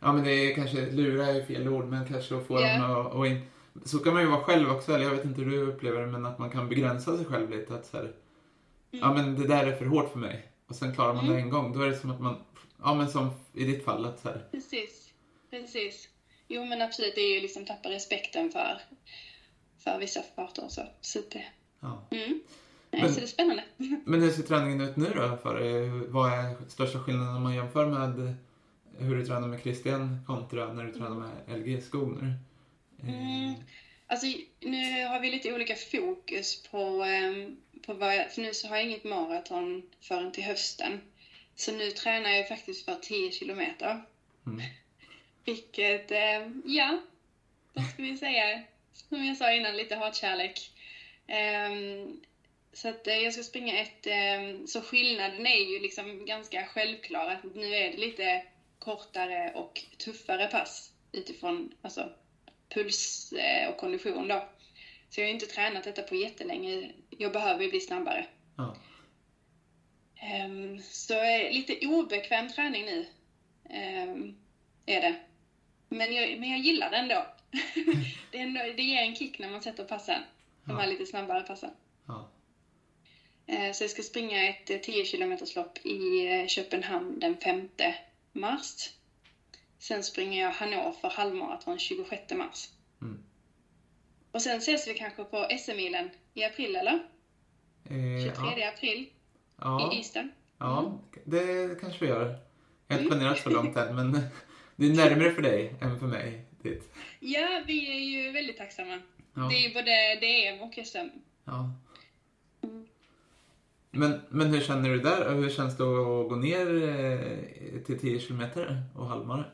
ja men det är kanske, lura är fel ord men kanske att få Ja. dem att, att in, så kan man ju vara själv också, eller jag vet inte hur du upplever det men att man kan begränsa sig själv lite att så här, ja men det där är för hårt för mig och sen klarar man Mm. det en gång, då är det som att man, ja men som i ditt fall att så här, Precis, precis. Jo men absolut, det är ju liksom tappa respekten för, för vissa farter och så. Så det, ja. mm. Nej, Men- Så det är spännande. *laughs* Men hur ser träningen ut nu då för dig? Vad är största skillnaden om man jämför med hur du tränar med Christian kontra när du tränar med LG Skog nu? Eh, Mm. Alltså nu har vi lite olika fokus på, ehm, på vad jag, för nu så har jag inget maraton förrän till hösten. Så nu tränar jag faktiskt för 10 kilometer. Mm. *laughs* Vilket, eh, ja, vad ska vi säga? Som jag sa innan, lite hatkärlek. Ehm, så att eh, jag ska springa ett, ehm, så skillnaden är ju liksom ganska självklar att nu är det lite kortare och tuffare pass utifrån alltså, puls eh, och kondition då. Så jag har ju inte tränat detta på jättelänge. Jag behöver ju bli snabbare. Ja. Ehm, så eh, lite obekväm träning nu ehm, är det. Men jag, men jag gillar det ändå. *laughs* det, är det ger en kick när man sätter passen. De här Ja. lite snabbare passen. Ja. Eh, Så jag ska springa ett eh, 10 kilometers lopp i eh, Köpenhamn den 5 mars. Sen springer jag Hannover halvmaraton 26 mars. Mm. Och sen ses vi kanske på SM-milen i april, eller? Eh, 23 ja. april Ja. i Eastern. ja, det kanske vi gör. Jag har inte Mm. planerat så långt än men *laughs* det är närmare för dig än för mig. Dit. Ja, vi är ju väldigt tacksamma. Ja. Det är ju både DM och SM. Ja. Men, men hur känner du där? Hur känns det att gå ner eh, till 10 kilometer och halvmara?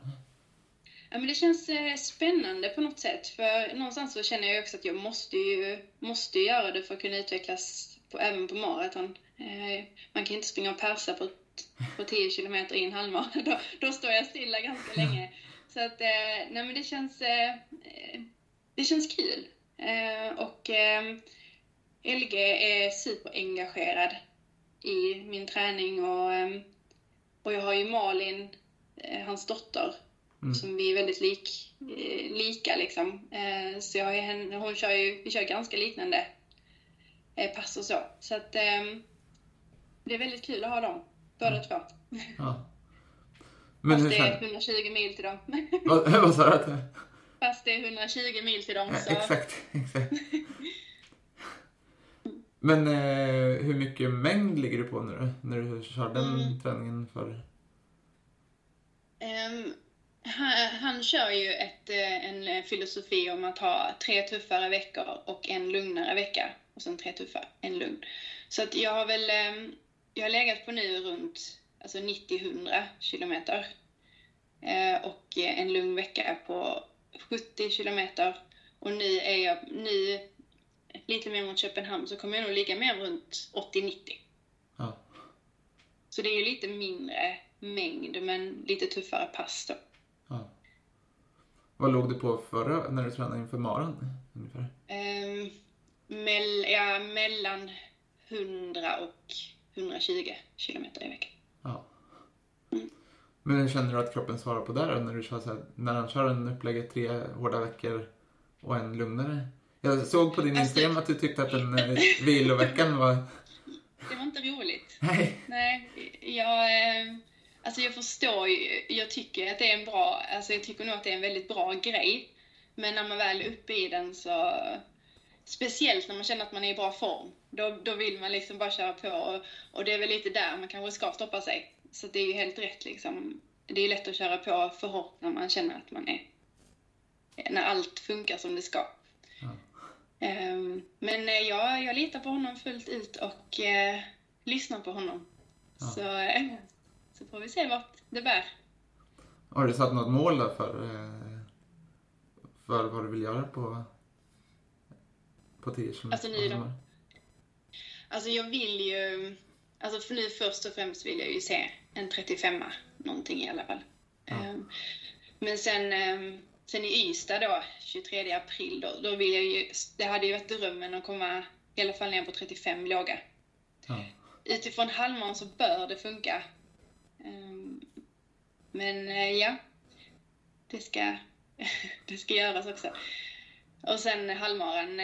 Ja, men det känns eh, spännande på något sätt. För någonstans så känner jag också att jag måste ju, måste göra det för att kunna utvecklas på, även på maraton. Eh, man kan inte springa och persa på, på 10 kilometer i en halvmara. *laughs* Då, då står jag stilla ganska länge. *laughs* Så att, eh, nej men det känns, eh, det känns kul. Eh, och eh, LG är superengagerad i min träning och, eh, och jag har ju Malin, hans dotter, Mm. som vi är väldigt lik, lika liksom. Så jag har henne, hon kör ju, vi kör ganska liknande pass och så. Så att ehm, det är väldigt kul att ha dem, båda två. Ja. *laughs* Men Fast det är känner 120 mil till dem. *laughs* vad, vad sa du? Fast det är 120 mil till dem Ja, så... exakt, *laughs* exakt. *laughs* Men eh, hur mycket mängd ligger du på nu? När du kör den Mm. träningen för... Ehm, han, han kör ju ett, eh, en eh, filosofi om att ha tre tuffare veckor och en lugnare vecka. Och sen tre tuffa, en lugn. Så att jag har väl ehm, jag har legat på nu runt alltså 90-100 kilometer. Eh, och eh, en lugn vecka är på 70 kilometer. Och nu är jag nu lite mer mot Köpenhamn så kommer jag nog ligga mer runt 80-90. Ja. Så det är ju lite mindre mängd men lite tuffare pass då. ja. Vad låg du på förra, när du tränade inför maran? ungefär? Ehm, mell, ja, mellan 100 och 120 kilometer i veckan. Men hur känner du att kroppen svarar på det då, när du kör så här, när han kör en upplägget tre hårda veckor och en lugnare? Jag såg på din Alltså- Instagram att du tyckte att den eh, viloveckan var... Det var inte roligt. Nej. Nej, jag, eh, alltså jag förstår ju, jag tycker att det är en bra, alltså jag tycker nog att det är en väldigt bra grej. Men när man väl är uppe i den så, speciellt när man känner att man är i bra form, då, då vill man liksom bara köra på och, och det är väl lite där man kanske ska stoppa sig. Så det är ju helt rätt liksom. Det är lätt att köra på för hårt när man känner att man är, när allt funkar som det ska. Ja. Ehm, Men eh, jag, jag litar på honom fullt ut och eh, lyssnar på honom. Ja. Så, eh, så får vi se vart det bär. Har du satt något mål då för, eh, för vad du vill göra på, på 10 kilometer? Alltså nu då? Alltså jag vill ju, alltså för nu först och främst vill jag ju se en 35 någonting i alla fall. Ja. Ehm, Men sen, ehm, sen i Ystad då, 23 april, då, då vill jag ju, det hade ju varit drömmen att komma i alla fall ner på 35 låga. Ja. utifrån halvmaran så bör det funka. Ehm, Men eh, ja, det ska, *laughs* det ska göras också. Och sen halvmaran,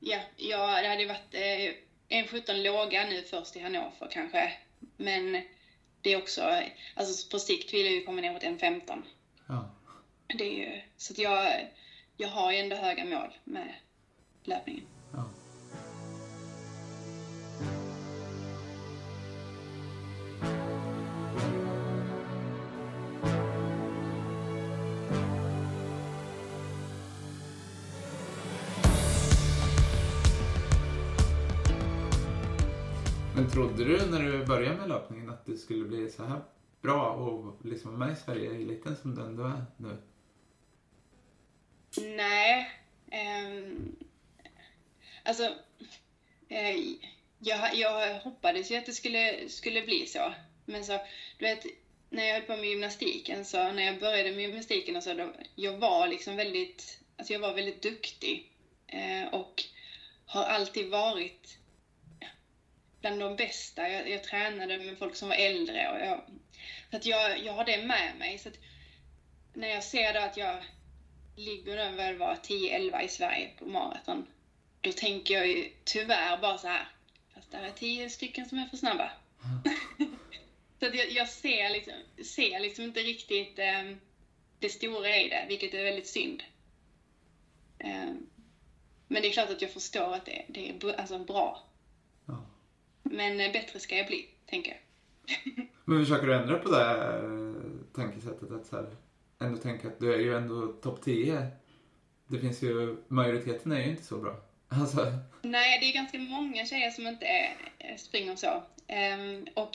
ja, ja, det hade ju varit eh, en 17 låga nu först i Hannover kanske. Men det är också, alltså på sikt vill jag ju komma ner mot en 15. Ja. Det är ju, så att jag, jag har ju ändå höga mål med löpningen. Men trodde du när du började med löpningen att du skulle bli så här bra och liksom vara med i Sverige i eliten som du ändå är nu? Nej. ehm, alltså, eh, jag, jag hoppades ju att det skulle, skulle bli så. Men så, du vet, när jag höll på med gymnastiken, så när jag började med gymnastiken och så, då, jag var liksom väldigt, alltså jag var väldigt duktig. Eh, och har alltid varit bland de bästa. Jag, jag tränade med folk som var äldre och jag, så att jag, jag har det med mig. Så att när jag ser då att jag ligger den väl var 10-11 i Sverige på maraton. Då tänker jag ju tyvärr bara så här. Fast där är 10 stycken som är för snabba. Mm. *laughs* så att jag, jag ser, liksom, ser liksom inte riktigt eh, det stora i det, vilket är väldigt synd. Eh, men det är klart att jag förstår att det, det är alltså bra. Men eh, bättre ska jag bli, tänker jag. *laughs* Men försöker du ändra på det här tankesättet att så här, ändå tänka att du är ju ändå topp 10. Det finns ju, majoriteten är ju inte så bra. *laughs* Alltså, Nej, det är ganska många tjejer som inte är, eh, springer så. Ehm, och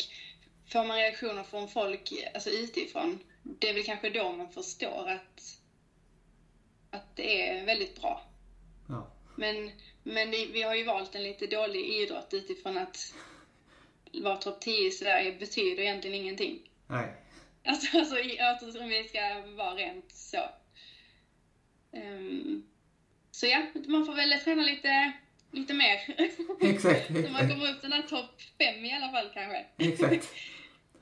får man reaktioner från folk alltså utifrån, det är väl kanske då man förstår att, att det är väldigt bra. ja. Men, men det, vi har ju valt en lite dålig idrott utifrån att vara topp 10 i Sverige betyder egentligen ingenting. Nej. Alltså, alltså i- alltså om vi ska vara rent så. Ehm, så ja, man får väl träna lite, lite mer. Exakt. *laughs* så man kommer upp den här topp fem i alla fall kanske. Exakt.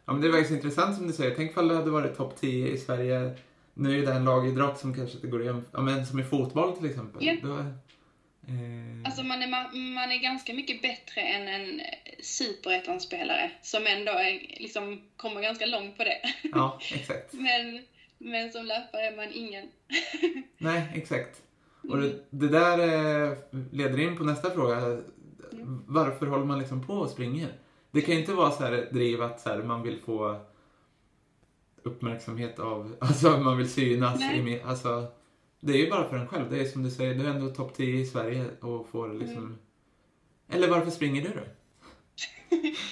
Ja, men det är faktiskt intressant som du säger. Tänk ifall du hade varit topp 10 i Sverige. Nu är det en lagidrott som kanske inte går igen. Ja, men som i fotboll till exempel. Ja. Då, eh, Alltså man är, ma- man är ganska mycket bättre än en superettan-spelare som ändå är, liksom, kommer ganska långt på det. Ja, *laughs* exakt. men, men som löpare är man ingen. *laughs* Nej, exakt. Och det, det där eh, leder in på nästa fråga. Varför håller man liksom på och springer? Det kan ju inte vara så här driv att så här, man vill få uppmärksamhet av, *laughs* alltså man vill synas. Nej. I, alltså, det är ju bara för en själv. Det är som du säger, du är ändå topp 10 i Sverige och får liksom... Eller varför springer du då? *laughs*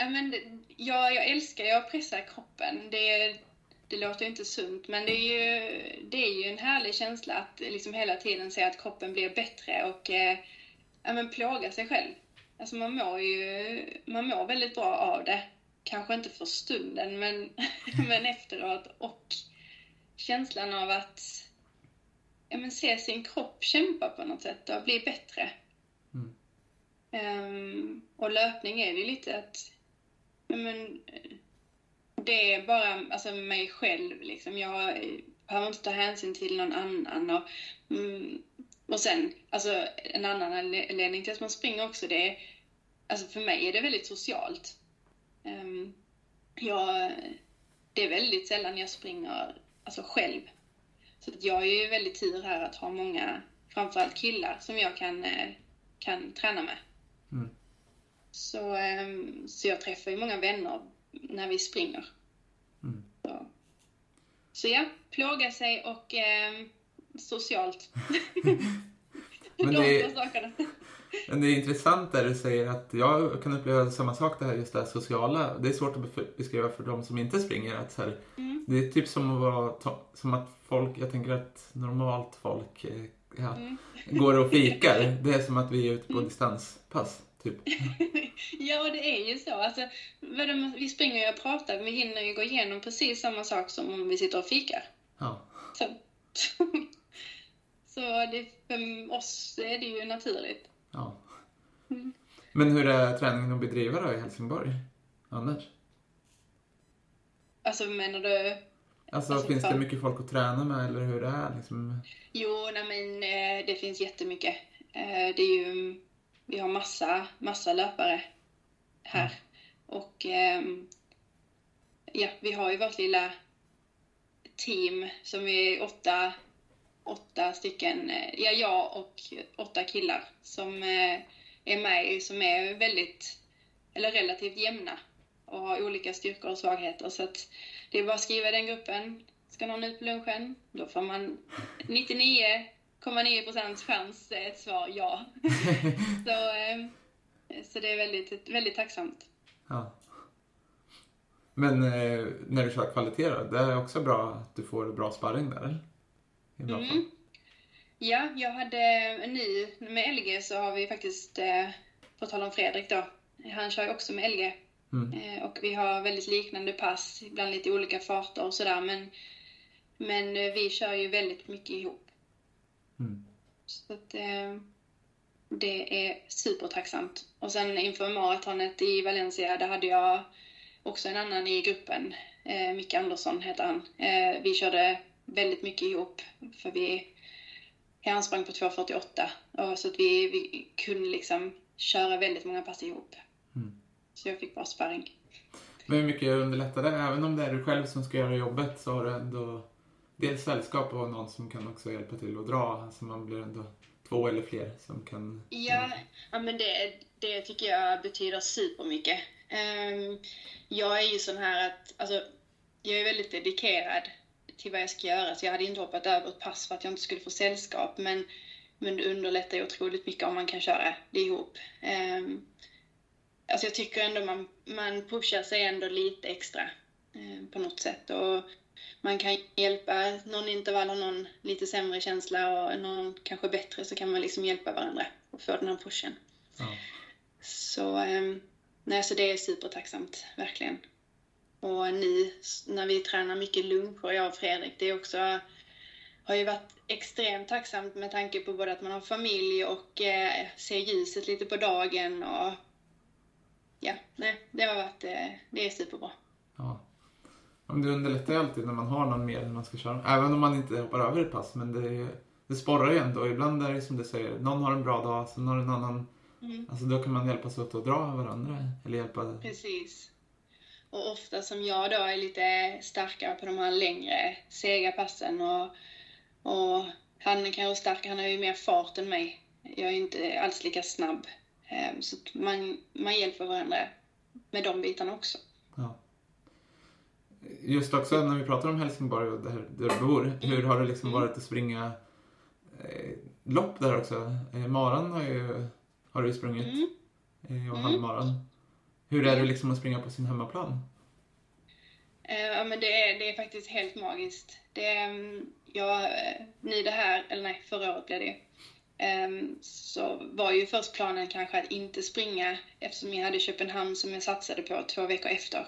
Ja, men jag, jag älskar ju att pressa kroppen. Det, det låter ju inte sunt, men det är ju, det är ju en härlig känsla att liksom hela tiden se att kroppen blir bättre och eh, ja, men plåga sig själv. Alltså man mår ju man mår väldigt bra av det. Kanske inte för stunden, men, *laughs* men efteråt. Och känslan av att ja, men se sin kropp kämpa på något sätt och bli bättre. Mm. Ehm, och löpning är det ju lite att men, det är bara alltså, mig själv. Liksom. Jag behöver inte ta hänsyn till någon annan. Och, mm, och sen, alltså, en annan anledning till att man springer också, det är, alltså för mig är det väldigt socialt. Um, jag, det är väldigt sällan jag springer alltså, själv. Så att jag är ju väldigt tur här att ha många, framförallt killar, som jag kan, eh, kan träna med. Mm. Så, um, så jag träffar ju många vänner när vi springer. Mm. Så. så ja, plåga sig och eh, socialt. *laughs* Men *laughs* De det, sakerna. Men det är intressant där du säger att jag kan uppleva samma sak det här just det här sociala. Det är svårt att beskriva för de som inte springer. Att här, Mm. Det är typ som att vara, som att folk, jag tänker att normalt folk eh, ja, Mm. går och fikar. *laughs* Det är som att vi är ute på Mm. distanspass. Typ. *laughs* ja, det är ju så. Alltså, vi springer ju och pratar, vi hinner ju gå igenom precis samma sak som om vi sitter och fikar. Ja. Så, *laughs* så det, för oss är det ju naturligt. Ja. Mm. Men hur är träningen att bedriva då i Helsingborg? Anders? Alltså menar du? Alltså, Alltså, finns det för- mycket folk att träna med eller hur det är liksom? Jo, nej men eh, det finns jättemycket. Eh, Det är ju, vi har massa, massa löpare här. Och ehm, ja, vi har ju vårt lilla team som är åtta, åtta stycken, eh, ja jag och åtta killar som eh, är med som är väldigt, eller relativt jämna och har olika styrkor och svagheter. Så att det är bara att skriva i den gruppen. Ska någon ut på lunchen? Då får man 99,9 procents chans eh, ett svar ja. *laughs* så, så det är väldigt, väldigt tacksamt. Ja. Men när du kör kvalitet då, det är också bra att du får bra sparring där eller? Mm. Ja, jag hade nu med LG så har vi faktiskt, eh, på tal om Fredrik då, han kör ju också med LG. Mm. Eh, och vi har väldigt liknande pass, ibland lite olika farter och sådär men, men eh, vi kör ju väldigt mycket ihop. Mm. Så att, eh, det är supertacksamt. Och sen inför maratonet i Valencia, där hade jag också en annan i gruppen, eh, Micke Andersson heter han. Eh, vi körde väldigt mycket ihop, för vi, han sprang på 2.48. Och Så att vi, vi kunde liksom köra väldigt många pass ihop. Mm. Så jag fick bra sparring. Men hur mycket underlättar det? Även om det är du själv som ska göra jobbet så har du ändå dels sällskap och någon som kan också hjälpa till att dra. Alltså man blir ändå två eller fler som kan... Ja, ja men det, det tycker jag betyder supermycket. Um, jag är ju sån här att, alltså, jag är väldigt dedikerad till vad jag ska göra, så jag hade inte hoppat över ett pass för att jag inte skulle få sällskap, men, men det underlättar ju otroligt mycket om man kan köra det ihop. Um, alltså jag tycker ändå man, man pushar sig ändå lite extra eh, på något sätt. Och man kan hjälpa, någon intervall har någon lite sämre känsla och någon kanske bättre så kan man liksom hjälpa varandra och få den här pushen. Ja. Så, eh, nej, så det är supertacksamt, verkligen. Och nu när vi tränar mycket luncher, jag och Fredrik, det är också, har ju varit extremt tacksamt med tanke på både att man har familj och eh, ser ljuset lite på dagen och ja, nej, det har varit, eh, det är superbra. Ja. Ja, men det underlättar ju alltid när man har någon mer när man ska köra. Även om man inte hoppar över ett pass. Men det, det sporrar ju ändå. Ibland är det som du säger, någon har en bra dag, sen har en annan... Mm. Alltså då kan man hjälpas åt att dra varandra. Eller hjälpa... Precis. Och ofta som jag då är lite starkare på de här längre, sega passen och, och han är kanske starkare, han har ju mer fart än mig. Jag är inte alls lika snabb. Ehm, Så man, man hjälper varandra med de bitarna också. Ja. Just också när vi pratar om Helsingborg och där, där du bor. Hur har det liksom Mm. varit att springa eh, lopp där också? Eh, maran har, ju, har du sprungit. Mm. Eh, och Mm. halvmaran. Hur är det liksom att springa på sin hemmaplan? Eh, ja, men det är, det är faktiskt helt magiskt. Det, är, mm, jag, eh, nu det här, eller nej, förra året blev det ehm, så var ju först planen kanske att inte springa eftersom jag hade Köpenhamn som jag satsade på två veckor efter.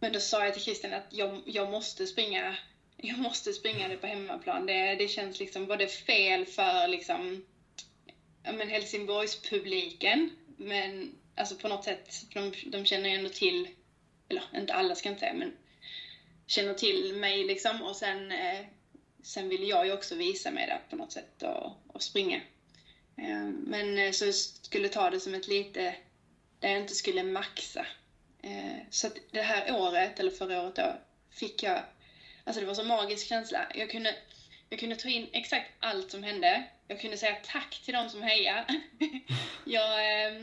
Men då sa jag till Christian att jag, jag måste springa *laughs* jag måste springa det på hemmaplan. Det, det känns liksom både fel för liksom, ja, men Helsingborgspubliken, men alltså på något sätt, de, de känner ju ändå till, eller inte alla ska jag inte säga, men känner till mig liksom och sen, eh, sen vill jag ju också visa mig där på något sätt och, och springa. Eh, men eh, så jag skulle ta det som ett lite, där jag inte skulle maxa. Eh, så att det här året, eller förra året då, fick jag, alltså det var så magisk känsla. Jag kunde, jag kunde ta in exakt allt som hände. Jag kunde säga tack till de som hejar. *laughs* jag, eh,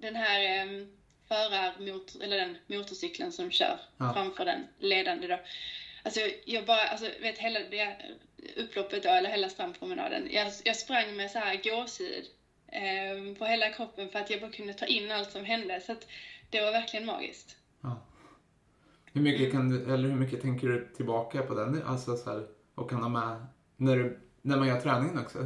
den här eh, förarmotor, eller den motorcykeln som kör Ja. framför den ledande då. Alltså jag bara, alltså vet hela det upploppet då, eller hela strandpromenaden. Jag, jag sprang med så här gåshud eh, på hela kroppen för att jag bara kunde ta in allt som hände. Så att det var verkligen magiskt. Ja. Hur mycket kan du, eller hur mycket tänker du tillbaka på den, alltså så här, och kan ha med när, du, när man gör träningen också?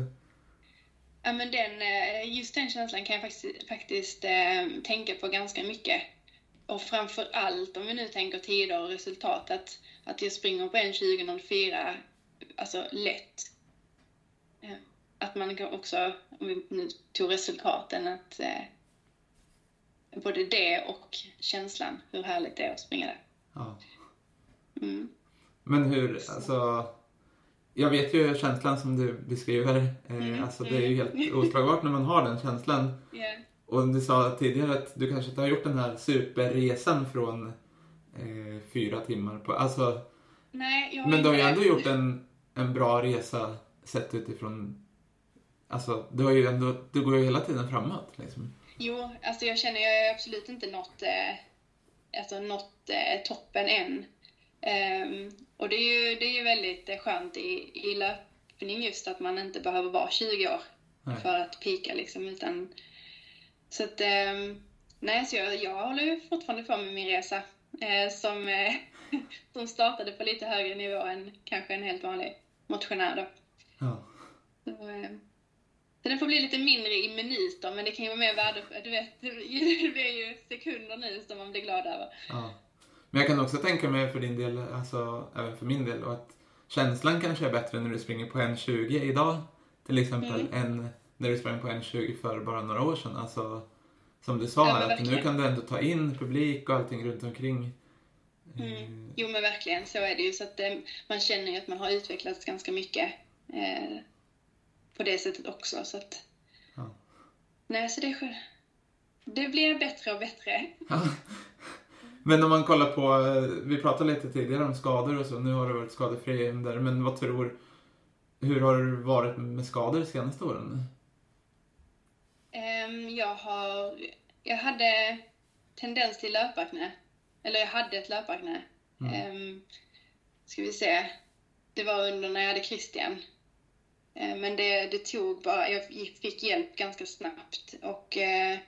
Ja, men den, eh, just den känslan kan jag faktiskt, faktiskt eh, tänka på ganska mycket. Och framför allt om vi nu tänker tider och resultat, att, att jag springer på en 20.04, alltså lätt. Eh, Att man kan också, om vi nu tog resultaten, att eh, både det och känslan, hur härligt det är att springa där. Ja. Mm. Men hur, alltså, jag vet ju känslan som du beskriver, eh, Mm, alltså det är ju helt *laughs* oslagbart när man har den känslan. Ja. Och du sa tidigare att du kanske inte har gjort den här superresan från eh, fyra timmar på, alltså, Nej, men du har ju ändå gjort en, en bra resa sett utifrån, alltså, du har ju ändå, du går ju hela tiden framåt liksom. Jo, alltså jag känner jag har absolut inte nått, eh, alltså eh, toppen än. Ehm, och det är ju, det är ju väldigt eh, skönt i, i löpning just att man inte behöver vara 20 år Nej. för att pika liksom, utan så att, ehm, nej, så jag, jag håller ju fortfarande på med min resa eh, som, eh, *laughs* som startade på lite högre nivå än kanske en helt vanlig motionär då. Ja. Så, eh, så den får bli lite mindre i minuter, men det kan ju vara mer värdefullt. Du vet, *laughs* det blir ju sekunder nu som man blir glad över. Ja. Men jag kan också tänka mig för din del, alltså även för min del, och att känslan kanske är bättre när du springer på 1.20 idag till exempel Mm. än när du sprang på 1.20 för bara några år sedan. Alltså, som du sa Ja, att nu kan du ändå ta in publik och allting runt omkring. Mm. Jo, men verkligen, så är det ju. Så att eh, man känner ju att man har utvecklats ganska mycket eh, på det sättet också. Så att, Ja. nej, så det, det blir bättre och bättre. Ja. Men om man kollar på, eh, vi pratade lite tidigare om skador och så, nu har du varit skadefri där, men vad tror, hur har det varit med skador de senaste åren? Ehm, jag har... Jag hade tendens till löparknä. Eller jag hade ett löparknä. Mm. Ehm, ska vi se. Det var under när jag hade Christian. Ehm, men det, det tog bara... Jag fick hjälp ganska snabbt. Och eh,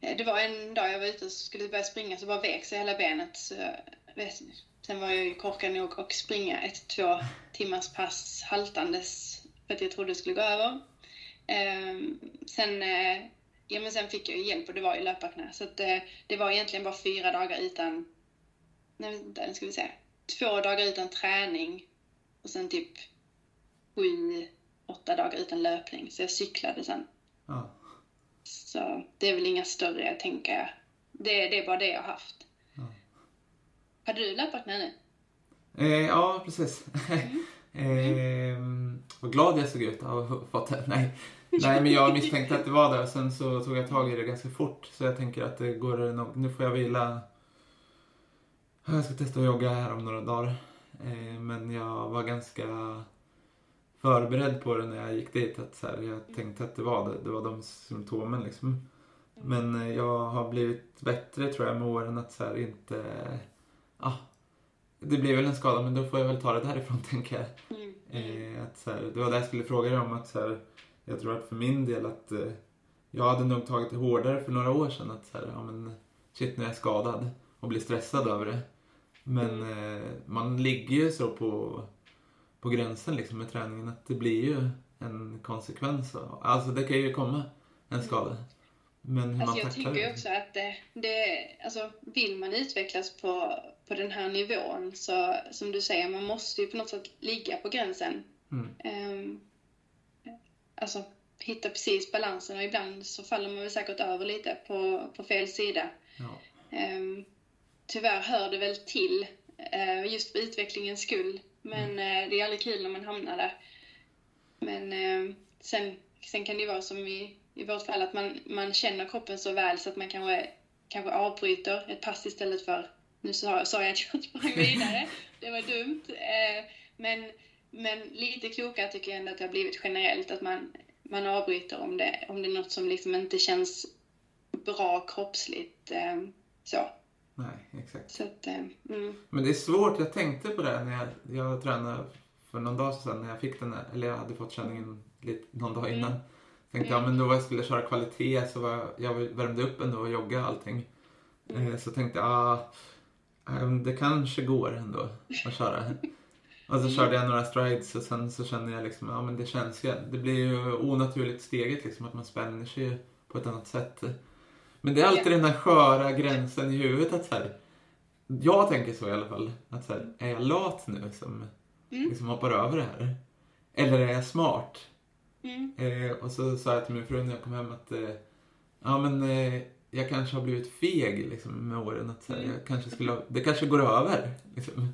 Eh, det var en dag jag var ute och skulle börja springa så bara vek sig hela benet. Så, eh, vet, sen var jag ju korkad nog att springa ett två timmars pass haltandes för att jag trodde det skulle gå över. Ehm, sen, eh, ja, men sen fick jag ju hjälp och det var ju löparknä. Så att, det var egentligen bara fyra dagar utan, nej vänta, nu ska vi se. Två dagar utan träning och sen typ sju, åtta dagar utan löpning. Så jag cyklade sen. Ja. Så det är väl inga större, tänker jag. Det, det är bara det jag har haft. Ja. Hade du löparknä nu? Eh, ja, precis. *laughs* eh, vad glad jag såg ut av att fått det. Nej. Nej, men jag misstänkte att det var det och sen så tog jag tag i det ganska fort. Så jag tänker att det går nog, nu får jag vila. Jag ska testa att jogga här om några dagar. Eh, men jag var ganska förberedd på det när jag gick dit. Att så här, jag tänkte att det var det, det var de symptomen liksom. Men eh, jag har blivit bättre tror jag med åren att så här, inte... Ah, det blir väl en skada men då får jag väl ta det därifrån *laughs* tänker jag. Mm. Eh, att så här, det var det jag skulle fråga dig om. Att så här, jag tror att för min del att eh, jag hade nog tagit det hårdare för några år sedan. Att så här, ja, men, shit, nu är jag skadad och blir stressad över det. Men eh, man ligger ju så på, på gränsen liksom med träningen att det blir ju en konsekvens. Alltså det kan ju komma en skada. Men hur Alltså man jag tacklar tycker det. också att det, det, alltså vill man utvecklas på, på den här nivån så som du säger, man måste ju på något sätt ligga på gränsen. Mm. Ehm, alltså hitta precis balansen och ibland så faller man väl säkert över lite på, på fel sida. Ja. Ehm, tyvärr hör det väl till eh, just för utvecklingens skull. Men eh, det är aldrig kul när man hamnar där. Men eh, sen, sen kan det ju vara som i, i vårt fall att man, man känner kroppen så väl så att man kanske, kanske avbryter ett pass istället för nu sa, sa jag att jag sprang vidare. *laughs* Det var dumt. Eh, men, men lite klokare tycker jag ändå att det har blivit generellt. Att man, man avbryter om det, om det är något som liksom inte känns bra kroppsligt. Eh, så. Nej, exakt. Så att, eh, mm. Men det är svårt. Jag tänkte på det när jag, jag tränade för någon dag sedan när jag fick den eller jag hade fått känningen lite, någon dag innan. Tänkte jag, men då jag skulle köra kvalitet så var jag värmde upp ändå och jogga allting. Eh, Så tänkte jag, ah, eh, det kanske går ändå att köra. *laughs* Och så körde jag några strides och sen så kände jag liksom, ja men det känns ju, det blir ju onaturligt steget liksom att man spänner sig på ett annat sätt. Men det är alltid den här sköra gränsen i huvudet att så här, jag tänker så i alla fall, att så här, är jag lat nu som liksom hoppar över det här? Eller är jag smart? Mm. Eh, och så sa jag till min fru när jag kom hem att eh, ja men eh, jag kanske har blivit feg liksom, med åren. Att, så här, jag kanske skulle, ha- det kanske går över. Liksom.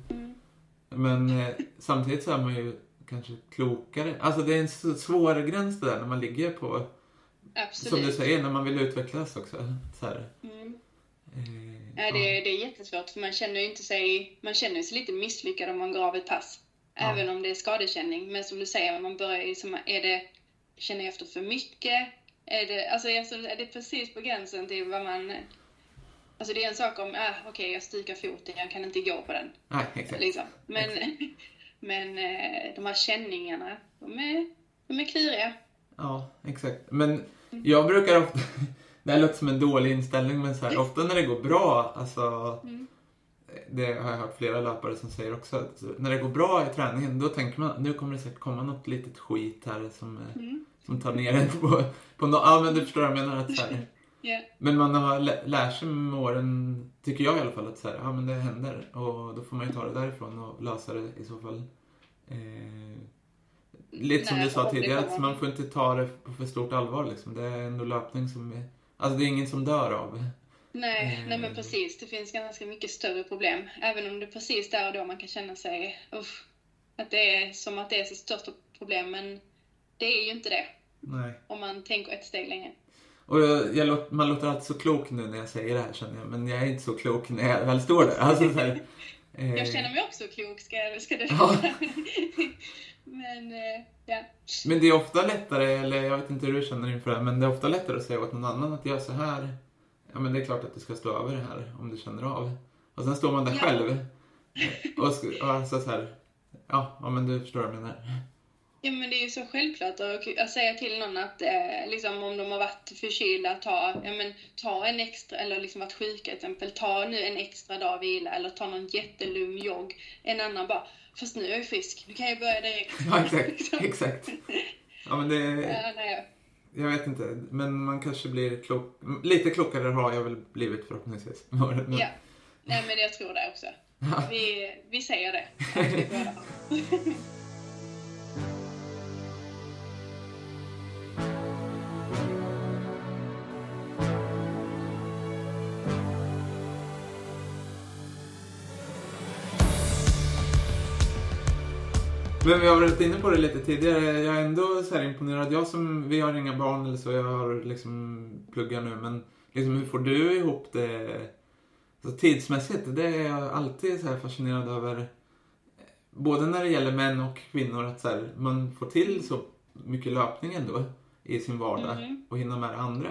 Men eh, samtidigt så är man ju kanske klokare. Alltså det är en svår gräns det där när man ligger på, Absolut. som du säger, när man vill utvecklas också. Så här, Mm. eh, Ja, det, det är jättesvårt för man känner ju inte sig, man känner sig lite misslyckad om man går av ett pass. Ja. Även om det är skadekänning. Men som du säger, man börjar ju som, är det, känner jag efter för mycket? Är det, alltså är det precis på gränsen till vad man, alltså det är en sak om, ah, okej jag stukar foten, jag kan inte gå på den. Nej, exakt. Liksom. Men, *laughs* men eh, de här känningarna, de är, de är kluriga. Ja, exakt. Men jag brukar ofta... *laughs* Det här låter som en dålig inställning, men så här, ofta när det går bra, alltså... Det har jag hört flera löpare som säger också. Att när det går bra i träningen, då tänker man nu kommer det säkert komma något litet skit här som, eh, som tar ner en på, på no, Ja, men du förstår vad jag menar. Att, så här, *laughs* Ja. men man har lä- lärt sig med åren, tycker jag i alla fall, att så här, ja, men det händer. Och då får man ju ta det därifrån och lösa det i så fall. Eh, lite som du sa tidigare, att man får inte ta det på för stort allvar. Liksom. Det är ändå löpning som är... Alltså det är ingen som dör av. Nej, Eh. nej men precis. Det finns ganska mycket större problem. Även om det precis där och då man kan känna sig, uff, att det är som att det är sitt största problem. Men det är ju inte det. Nej. Om man tänker ett steg längre. Och jag, jag, låt- man låter alltid så klok nu när jag säger det här känner jag. Men jag är inte så klok när jag väl står där. Alltså, så här, eh, Jag känner mig också klok, ska, ska du Ja. *laughs* Men, eh, ja. Men det är ofta lättare, eller jag vet inte hur du känner inför det men det är ofta lättare att säga åt någon annan att göra så här. Ja men det är klart att du ska stå över det här om du känner av. Och sen står man där Ja. själv. Och, och alltså så här, ja, ja men du förstår vad jag menar. Ja men det är ju så självklart att, säga till någon att eh, liksom, om de har varit förkylda, ta, ja, men, ta en extra, eller liksom varit sjuka till exempel, ta nu en extra dag vila eller ta någon jättelugn jogg. En annan bara, fast nu är jag frisk, nu kan jag börja direkt. *laughs* Ja exakt, exakt. Ja men det, *laughs* Ja, nej, jag vet inte, men man kanske blir klok, lite klokare har jag väl blivit förhoppningsvis. *laughs* Men, ja. Nej men jag tror det också. Ja. Vi, vi säger det. Men vi har varit inne på det lite tidigare. Jag är ändå så imponerad. Jag som, vi har inga barn eller så, jag har liksom pluggar nu. Men liksom, hur får du ihop det så tidsmässigt? Det är jag alltid så här fascinerad över. Både när det gäller män och kvinnor, att så här, man får till så mycket löpning ändå i sin vardag Mhm. och hinna med det andra.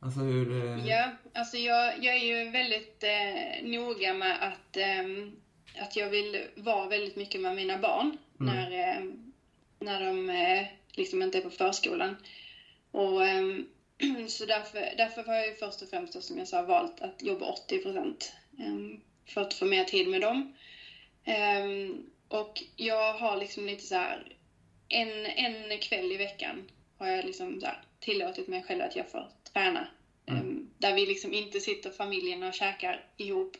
Alltså hur... eh, Ja, alltså jag, jag är ju väldigt eh, noga med att, ehm, att jag vill vara väldigt mycket med mina barn när, eh, när de eh, liksom inte är på förskolan. Och, ehm, *clears throat* så därför, därför har jag först och främst, då, som jag sa, valt att jobba 80 procent för att få mer tid med dem. Ehm, och jag har liksom lite så här, en, en kväll i veckan har jag liksom så här, tillåtit mig själv att jag får träna Mm. Där vi liksom inte sitter familjen och käkar ihop.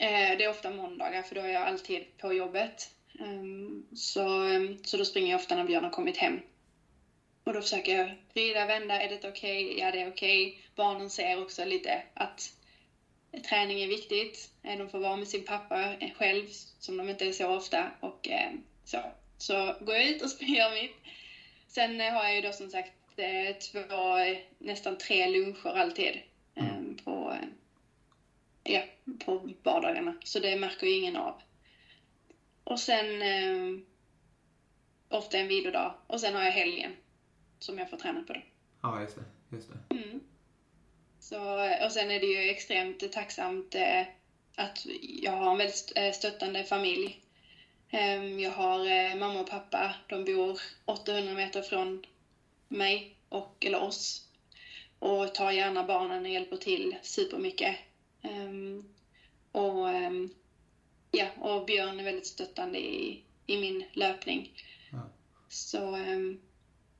Eh, det är ofta måndagar för då är jag alltid på jobbet. Ehm, så, ehm, så då springer jag ofta när Björn har kommit hem. Och då försöker jag vrida, vända, är det okej? Okay? Ja, det är okej. Okay. Barnen ser också lite att träning är viktigt. Eh, de får vara med sin pappa själv, som de inte är så ofta. Och ehm, så, så går jag ut och *laughs* gör mitt. Sen har jag ju då som sagt två, nästan tre luncher alltid mm. på, ja, på vardagarna. Så det märker ju ingen av. Och sen eh, ofta en vilodag. Och sen har jag helgen som jag får träna på. Då. Ja, just det. Just det. Mm. Så, och sen är det ju extremt tacksamt eh, att jag har en väldigt eh, stöttande familj. Eh, jag har eh, mamma och pappa. De bor 800 meter från mig, och, eller oss. Och tar gärna barnen och hjälper till supermycket. Um, och, um, ja, och Björn är väldigt stöttande i, i min löpning. Ja. Så, um,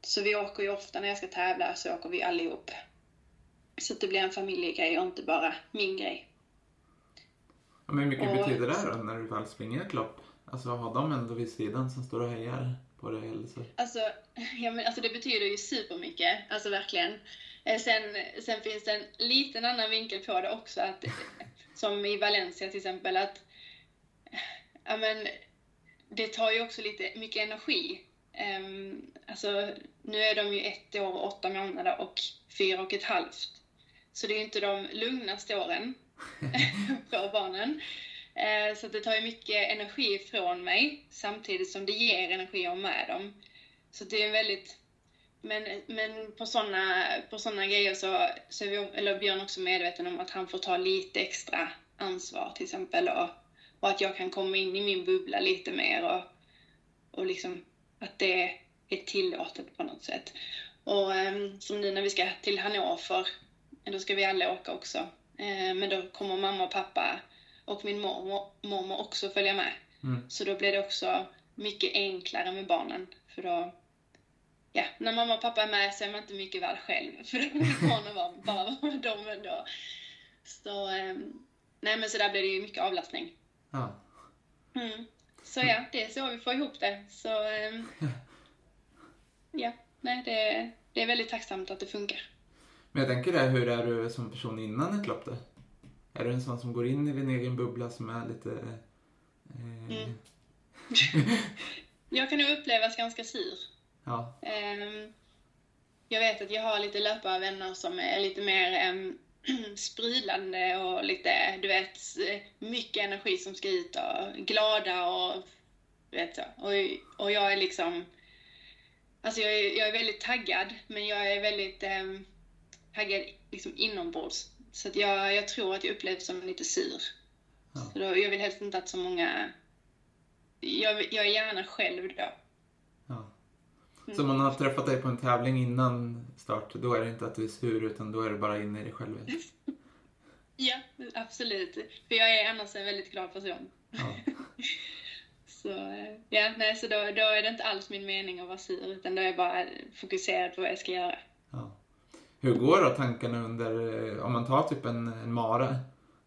så vi åker ju ofta när jag ska tävla så åker vi allihop. Så det blir en familjegrej och inte bara min grej. Ja, men hur mycket och, betyder det då när du väl springer ett lopp? Alltså har de ändå vid sidan som står och hejar på dig? Eller så? Alltså, *laughs* ja, men, alltså det betyder ju supermycket, alltså verkligen. Eh, sen, sen finns det en liten annan vinkel på det också, att, *laughs* som i Valencia till exempel, att ja, men, det tar ju också lite mycket energi. Um, alltså, nu är de ju ett år och åtta månader och fyra och ett halvt. Så det är inte de lugnaste åren *laughs* för barnen. Uh, så det tar ju mycket energi från mig samtidigt som det ger energi av med dem. Så det är väldigt... Men, men på sådana på såna grejer så, så är vi, eller Björn också medveten om att han får ta lite extra ansvar till exempel. Och, och att jag kan komma in i min bubbla lite mer och, och liksom att det är tillåtet på något sätt. Och um, som nu när vi ska till Hannover, då ska vi alla åka också. Uh, men då kommer mamma och pappa och min mormor, mormor också följa med. Mm. Så då blir det också mycket enklare med barnen. För då, ja, när mamma och pappa är med så är man inte mycket värd själv. *laughs* För då vill barnen vara, bara vara med dem ändå. Så, um, nej men så där blir det ju mycket avlastning. Ja. Mm. Så ja, det är så vi får ihop det. Så um, *laughs* ja, nej det, det är väldigt tacksamt att det funkar. Men jag tänker det, hur är du som person innan ett lopp då? Är du en sån som går in i din egen bubbla som är lite... Eh... Mm. *laughs* jag kan nog upplevas ganska sur. Ja. Um, jag vet att jag har lite löparvänner som är lite mer um, *clears throat* sprudlande och lite, du vet, mycket energi som ska ut och glada och vet så. Och, och jag är liksom, alltså jag är, jag är väldigt taggad, men jag är väldigt um, taggad liksom inombords. Så att jag, jag tror att jag upplevs som lite sur. Ja. Så då, jag vill helst inte att så många... Jag, jag är gärna själv då. Ja. Så om man har träffat dig på en tävling innan start, då är det inte att du är sur utan då är det bara inne i dig själv? *laughs* ja, absolut. För jag är annars en väldigt glad person. Ja. *laughs* så ja, nej, så då, då är det inte alls min mening att vara sur utan då är jag bara fokuserad på vad jag ska göra. Ja. Hur går då tankarna under, eh, om man tar typ en, en mara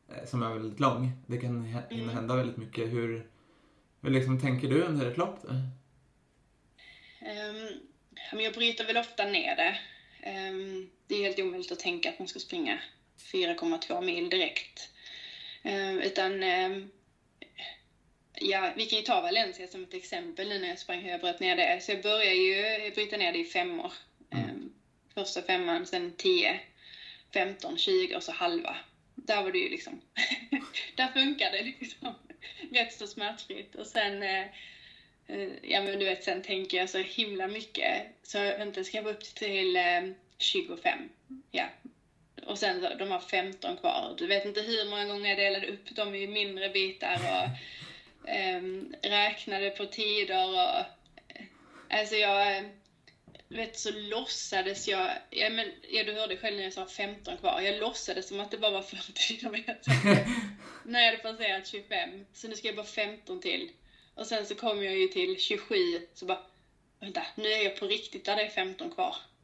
eh, som är väldigt lång, det kan hinna mm. hända väldigt mycket. Hur, hur liksom tänker du under ett lopp? Då? Um, jag bryter väl ofta ner det. Um, det är helt omöjligt att tänka att man ska springa 4,2 mil direkt. Um, utan um, ja, vi kan ju ta Valencia som ett exempel nu när jag sprang hur jag bröt ner det. Så jag börjar ju bryta ner det i femmor. Mm. Första femman, sen 10, 15, 20 och så halva. Där var det ju liksom, *laughs* där funkade det liksom rätt så smärtfritt. Och sen Eh, ja men du vet, sen tänker jag så himla mycket. Så vänta, ska jag upp till eh, 25? Ja. Och sen så, de har 15 kvar. Du vet inte hur många gånger jag delade upp dem i mindre bitar och eh, räknade på tider och... Eh, alltså jag... Vet så låtsades jag, ja men ja, du hörde själv när jag sa 15 kvar, jag låtsades som att det bara var 40 kilometer. *laughs* *laughs* när jag hade passerat 25, så nu ska jag bara 15 till. Och sen så kom jag ju till 27, så bara, vänta, nu är jag på riktigt där det är 15 kvar. *laughs*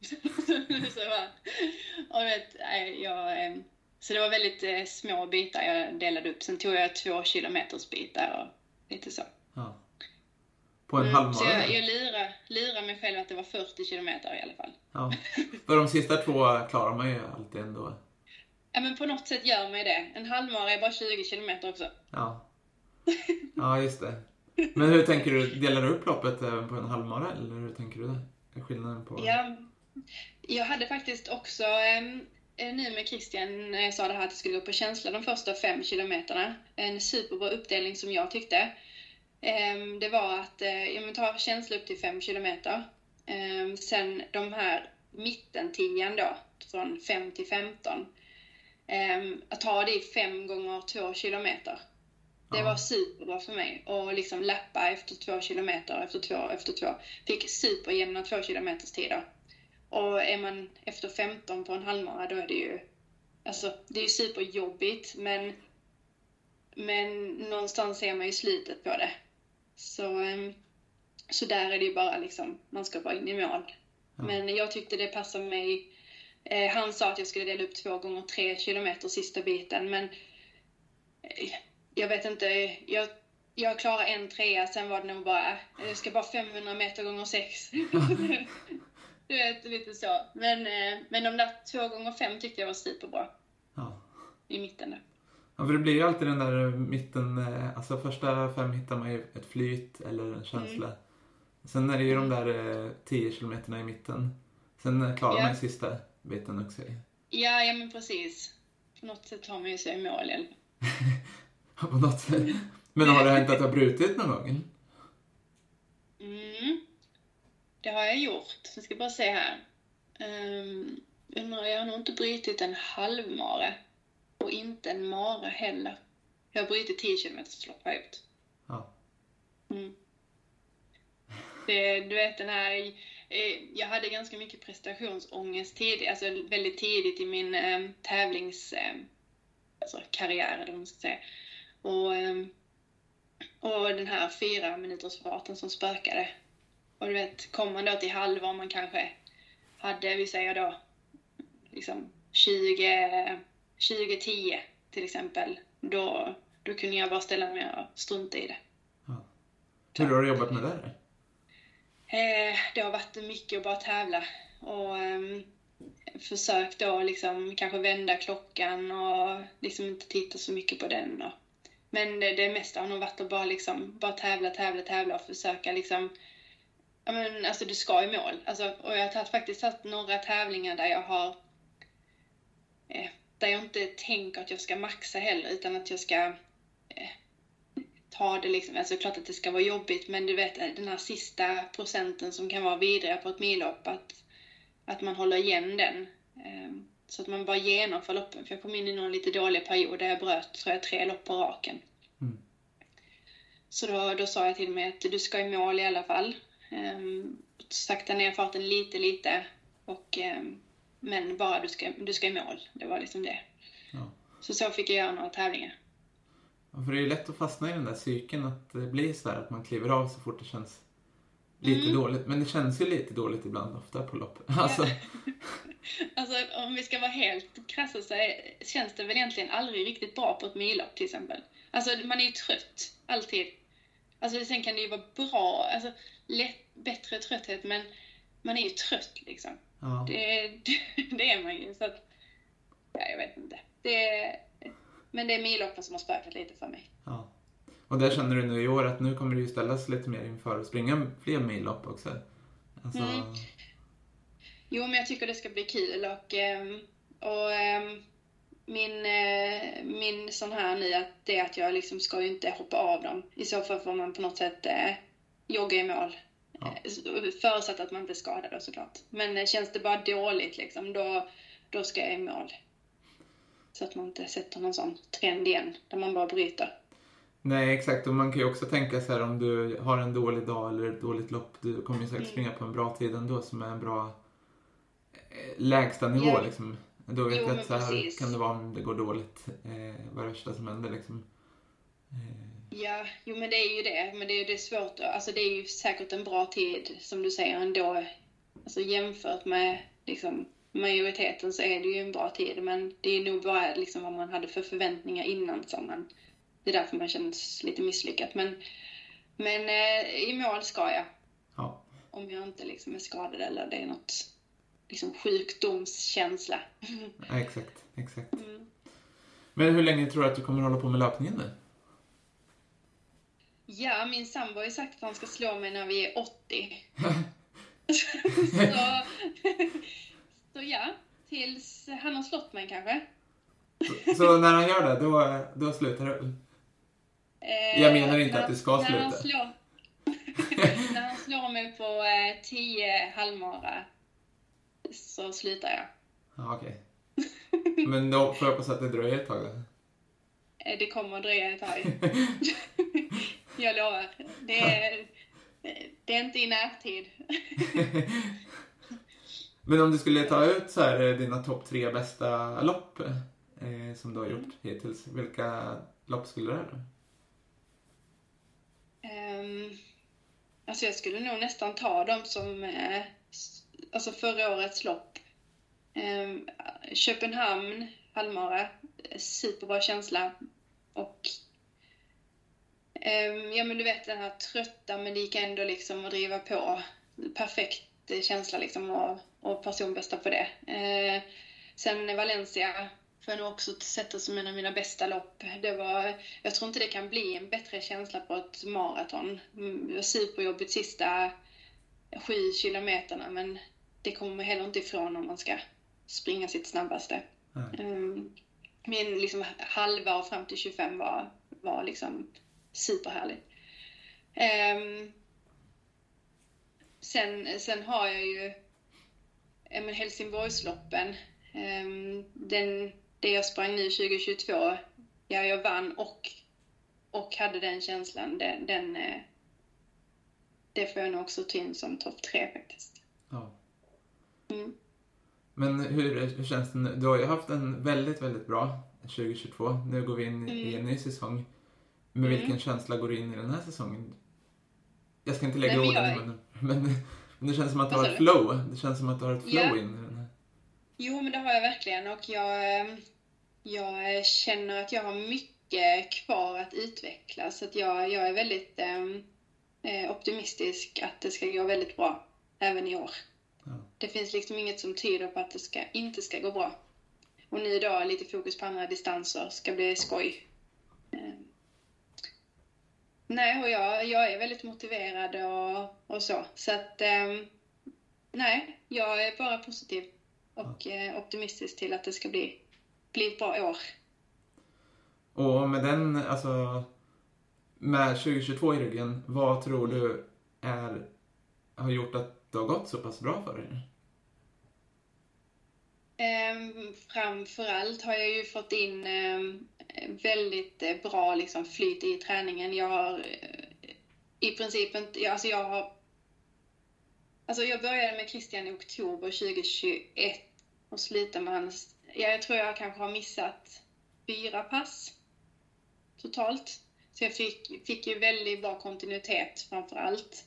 så bara, och vet, jag, eh, så det var väldigt eh, små bitar jag delade upp. Sen tog jag två kilometers bitar och lite så. Ja. På en Mm, halvmara? så jag, jag lurar, lurar mig själv att det var 40 kilometer i alla fall. Ja. För de sista två klarar man ju alltid ändå. Ja men på något sätt gör man ju det. En halvmara är bara 20 kilometer också. Ja. Ja, just det. Men hur tänker du? Delar du upp loppet även på en halvmara eller hur tänker du det? Är skillnaden på... Ja, jag hade faktiskt också eh, nu med Christian när jag sa det här att jag skulle gå på känsla de första fem kilometerna. En superbra uppdelning som jag tyckte. Det var att eh, ja, men ta känsla upp till fem kilometer. Sen de här mittentian då, från 5 till 15. Att ta det i fem gånger två kilometer. Det var superbra för mig. Och liksom lappa efter två kilometer, efter två, efter två. Fick superjämna två kilometers tider. Och är man efter 15 på en halvmara då är det ju... Alltså, det är ju superjobbigt men... Men någonstans ser man ju slutet på det. Så, ehm, så där är det ju bara liksom, man ska bara in i mål. Ja. Men jag tyckte det passade mig. Eh, han sa att jag skulle dela upp två gånger tre kilometer sista biten men eh, jag vet inte. Jag, jag klarar en trea, sen var det nog bara, jag ska bara 500 meter gånger sex. *laughs* du vet, lite så. Men, eh, men de där två gånger fem tyckte jag var superbra Ja. i mitten där. Ja, för det blir ju alltid den där mitten, eh, alltså första fem hittar man ju ett flyt eller en känsla. Mm. Sen är det ju de där eh, 10 kilometerna i mitten. Sen klarar Ja. man ju sista biten också. Ja, ja men precis. På något sätt har man ju sig i mål. *laughs* *laughs* På något sätt. Men har det hänt att du har brutit någon gång? Mm. Det har jag gjort. Jag ska bara se här. Um, jag har nog inte brutit en halvmara. Och inte en mara heller. Jag har brutit 10 km lopp har jag gjort. Ja. Mm. Det, du vet den här, eh, jag hade ganska mycket prestationsångest tidigt, alltså väldigt tidigt i min eh, tävlings, eh, alltså karriär eller vad man ska säga. Och, eh, och den här fyra minuters farten som spökade. Och du vet, kom man då till halva man kanske hade, vi säger då, liksom 20, 20-10 till exempel. Då, då kunde jag bara ställa mig och strunta i det. Hur har du jobbat med det? här? Eh, det har varit mycket att bara tävla och ehm, försökt då liksom kanske vända klockan och liksom inte titta så mycket på den. Och, men det, det mesta har nog varit att bara liksom bara tävla, tävla, tävla och försöka liksom Ja men alltså du ska i mål. Alltså, och jag har tagit, faktiskt haft några tävlingar där jag har eh, där jag inte tänker att jag ska maxa heller utan att jag ska eh, ta det liksom, alltså klart att det ska vara jobbigt men du vet eh, den här sista procenten som kan vara vidriga på ett millopp att, att man håller igen den. Eh, så att man bara genomför loppen. För jag kom in i någon lite dålig period där jag bröt, tror jag, tre lopp på raken. Mm. Så då, då sa jag till mig att du ska i mål i alla fall. Um, sakta ner farten lite, lite. Och, ehm, men bara du ska, du ska i mål. Det var liksom det. Ja. Så så fick jag göra några tävlingar. Ja, För det är ju lätt att fastna i den där cykeln att det blir så här att man kliver av så fort det känns lite Mm. dåligt. Men det känns ju lite dåligt ibland ofta på lopp. *laughs* Alltså, *laughs* *laughs* Alltså om vi ska vara helt krassa så är, känns det väl egentligen aldrig riktigt bra på ett millopp till exempel. Alltså man är ju trött, alltid. Alltså sen kan det ju vara bra, alltså lätt, bättre trötthet men man är ju trött liksom. ja. Det, *laughs* det, det är man ju så att, ja jag vet inte. Det, men det är milloppen som har spökat lite för mig. ja. Och där känner du nu i år att nu kommer du ju ställas lite mer inför att springa fler millopp också. Alltså, Mm. Jo, men jag tycker det ska bli kul och, ehm, och ehm, min, eh, min sån här nu att det är att jag liksom ska ju inte hoppa av dem. I så fall får man på något sätt eh, jogga i mål. Ja. Eh, Förutsatt att man inte är skadad då såklart. Men känns det bara dåligt liksom, då, då ska jag i mål. Så att man inte sätter någon sån trend igen, där man bara bryter. Nej, exakt. Och man kan ju också tänka så här om du har en dålig dag eller ett dåligt lopp. Du kommer ju säkert Mm. springa på en bra tid ändå som är en bra lägsta nivå Ja. liksom. Då vet Jo, jag att så här precis. kan det vara om det går dåligt. Eh, vad är det värsta som händer liksom. Eh, Ja, jo men det är ju det. Men det är, det är svårt. Alltså det är ju säkert en bra tid, som du säger, ändå. Alltså jämfört med liksom majoriteten så är det ju en bra tid. Men det är nog bara liksom vad man hade för förväntningar innan som man... Det är därför man känns lite misslyckad. Men, men eh, i mål ska jag. Ja. Om jag inte liksom är skadad eller det är något liksom sjukdomskänsla. ja exakt, exakt. Mm. Men hur länge tror du att du kommer hålla på med löpningen nu? Ja, min sambo har ju sagt att han ska slå mig när vi är 80. *laughs* så, så ja, tills han har slått mig kanske. Så, så när han gör det, då, då slutar du? Eh, Jag menar inte när- att du ska när han sluta. slår, *laughs* när han slår mig på 10 halvmara så slutar jag. Ja, okej. Men då får jag hoppas att det dröjer ett tag då. Eh, Det kommer att dröja ett tag. *laughs* jag lovar. Det är, det är inte i närtid. *laughs* Men om du skulle ta ut så här eh, dina topp tre bästa lopp eh, som du har gjort hittills, vilka lopp skulle det vara? Um, alltså jag skulle nog nästan ta dem som eh, alltså förra årets lopp. Ehm, Köpenhamn, halvmara, superbra känsla. Och ehm, ja men du vet den här trötta men det gick ändå liksom att driva på. Perfekt känsla liksom och, och personbästa på det. Ehm, sen Valencia får jag nog också sätta som en av mina bästa lopp. Det var, jag tror inte det kan bli en bättre känsla på ett maraton. Det var superjobbigt sista sju kilometerna men det kommer man heller inte ifrån om man ska springa sitt snabbaste. Um, min liksom halva och fram till 25 var, var liksom superhärlig. Um, sen, sen har jag ju men Helsingborgsloppen. Um, den, det jag sprang nu 2022, ja jag vann och, och hade den känslan. Den, den, eh, det får jag nog också ta in som topp tre faktiskt. Ja. Mm. Men hur, hur känns det nu? Du har ju haft en väldigt, väldigt bra 2022. Nu går vi in i Mm. en ny säsong. Med Mm. vilken känsla går du in i den här säsongen? Jag ska inte lägga Nej, orden i munnen. Men, men det känns som att du har ett flow. Det känns som att du har ett flow Ja. in i den här. Jo, men det har jag verkligen och jag, eh, jag känner att jag har mycket kvar att utveckla så att jag, jag är väldigt ehm, eh, optimistisk att det ska gå väldigt bra även i år. Det finns liksom inget som tyder på att det ska, inte ska gå bra. Och nu idag lite fokus på andra distanser ska bli skoj. Ehm, Nej, och jag, jag är väldigt motiverad och, och så. Så att, ehm, nej, jag är bara positiv och eh, optimistisk till att det ska bli, bli ett bra år. Och med den, alltså, med 2022 i ryggen, vad tror du är, har gjort att det har gått så pass bra för dig? Ehm, framförallt har jag ju fått in ehm, väldigt eh, bra liksom, flyt i träningen. Jag har eh, i princip inte, jag- alltså jag har Alltså jag började med Christian i oktober 2021 och slutade med hans, ja, jag tror jag kanske har missat fyra pass totalt. Så jag fick, fick ju väldigt bra kontinuitet framför allt.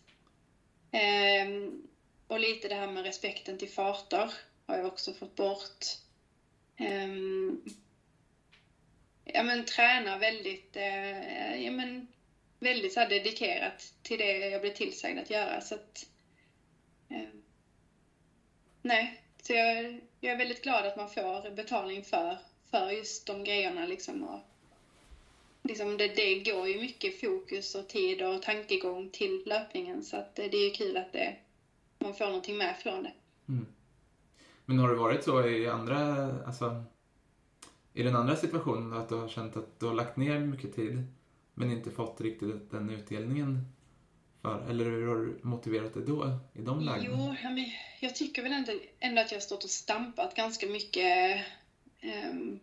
Ehm, och lite det här med respekten till farter har jag också fått bort. Ehm, ja men tränar väldigt, eh, ja men väldigt så här dedikerat till det jag blev tillsagd att göra så att eh, nej, så jag, jag är väldigt glad att man får betalning för, för just de grejerna liksom och liksom det, det går ju mycket fokus och tid och tankegång till löpningen så att det, det är ju kul att det, man får någonting med från det. Mm. Men har det varit så i andra, alltså, i den andra situationen att du har känt att du har lagt ner mycket tid men inte fått riktigt den utdelningen för, eller hur har du motiverat dig då, i de lägena? Jo, jag, men jag tycker väl ändå, ändå att jag har stått och stampat ganska mycket. Um,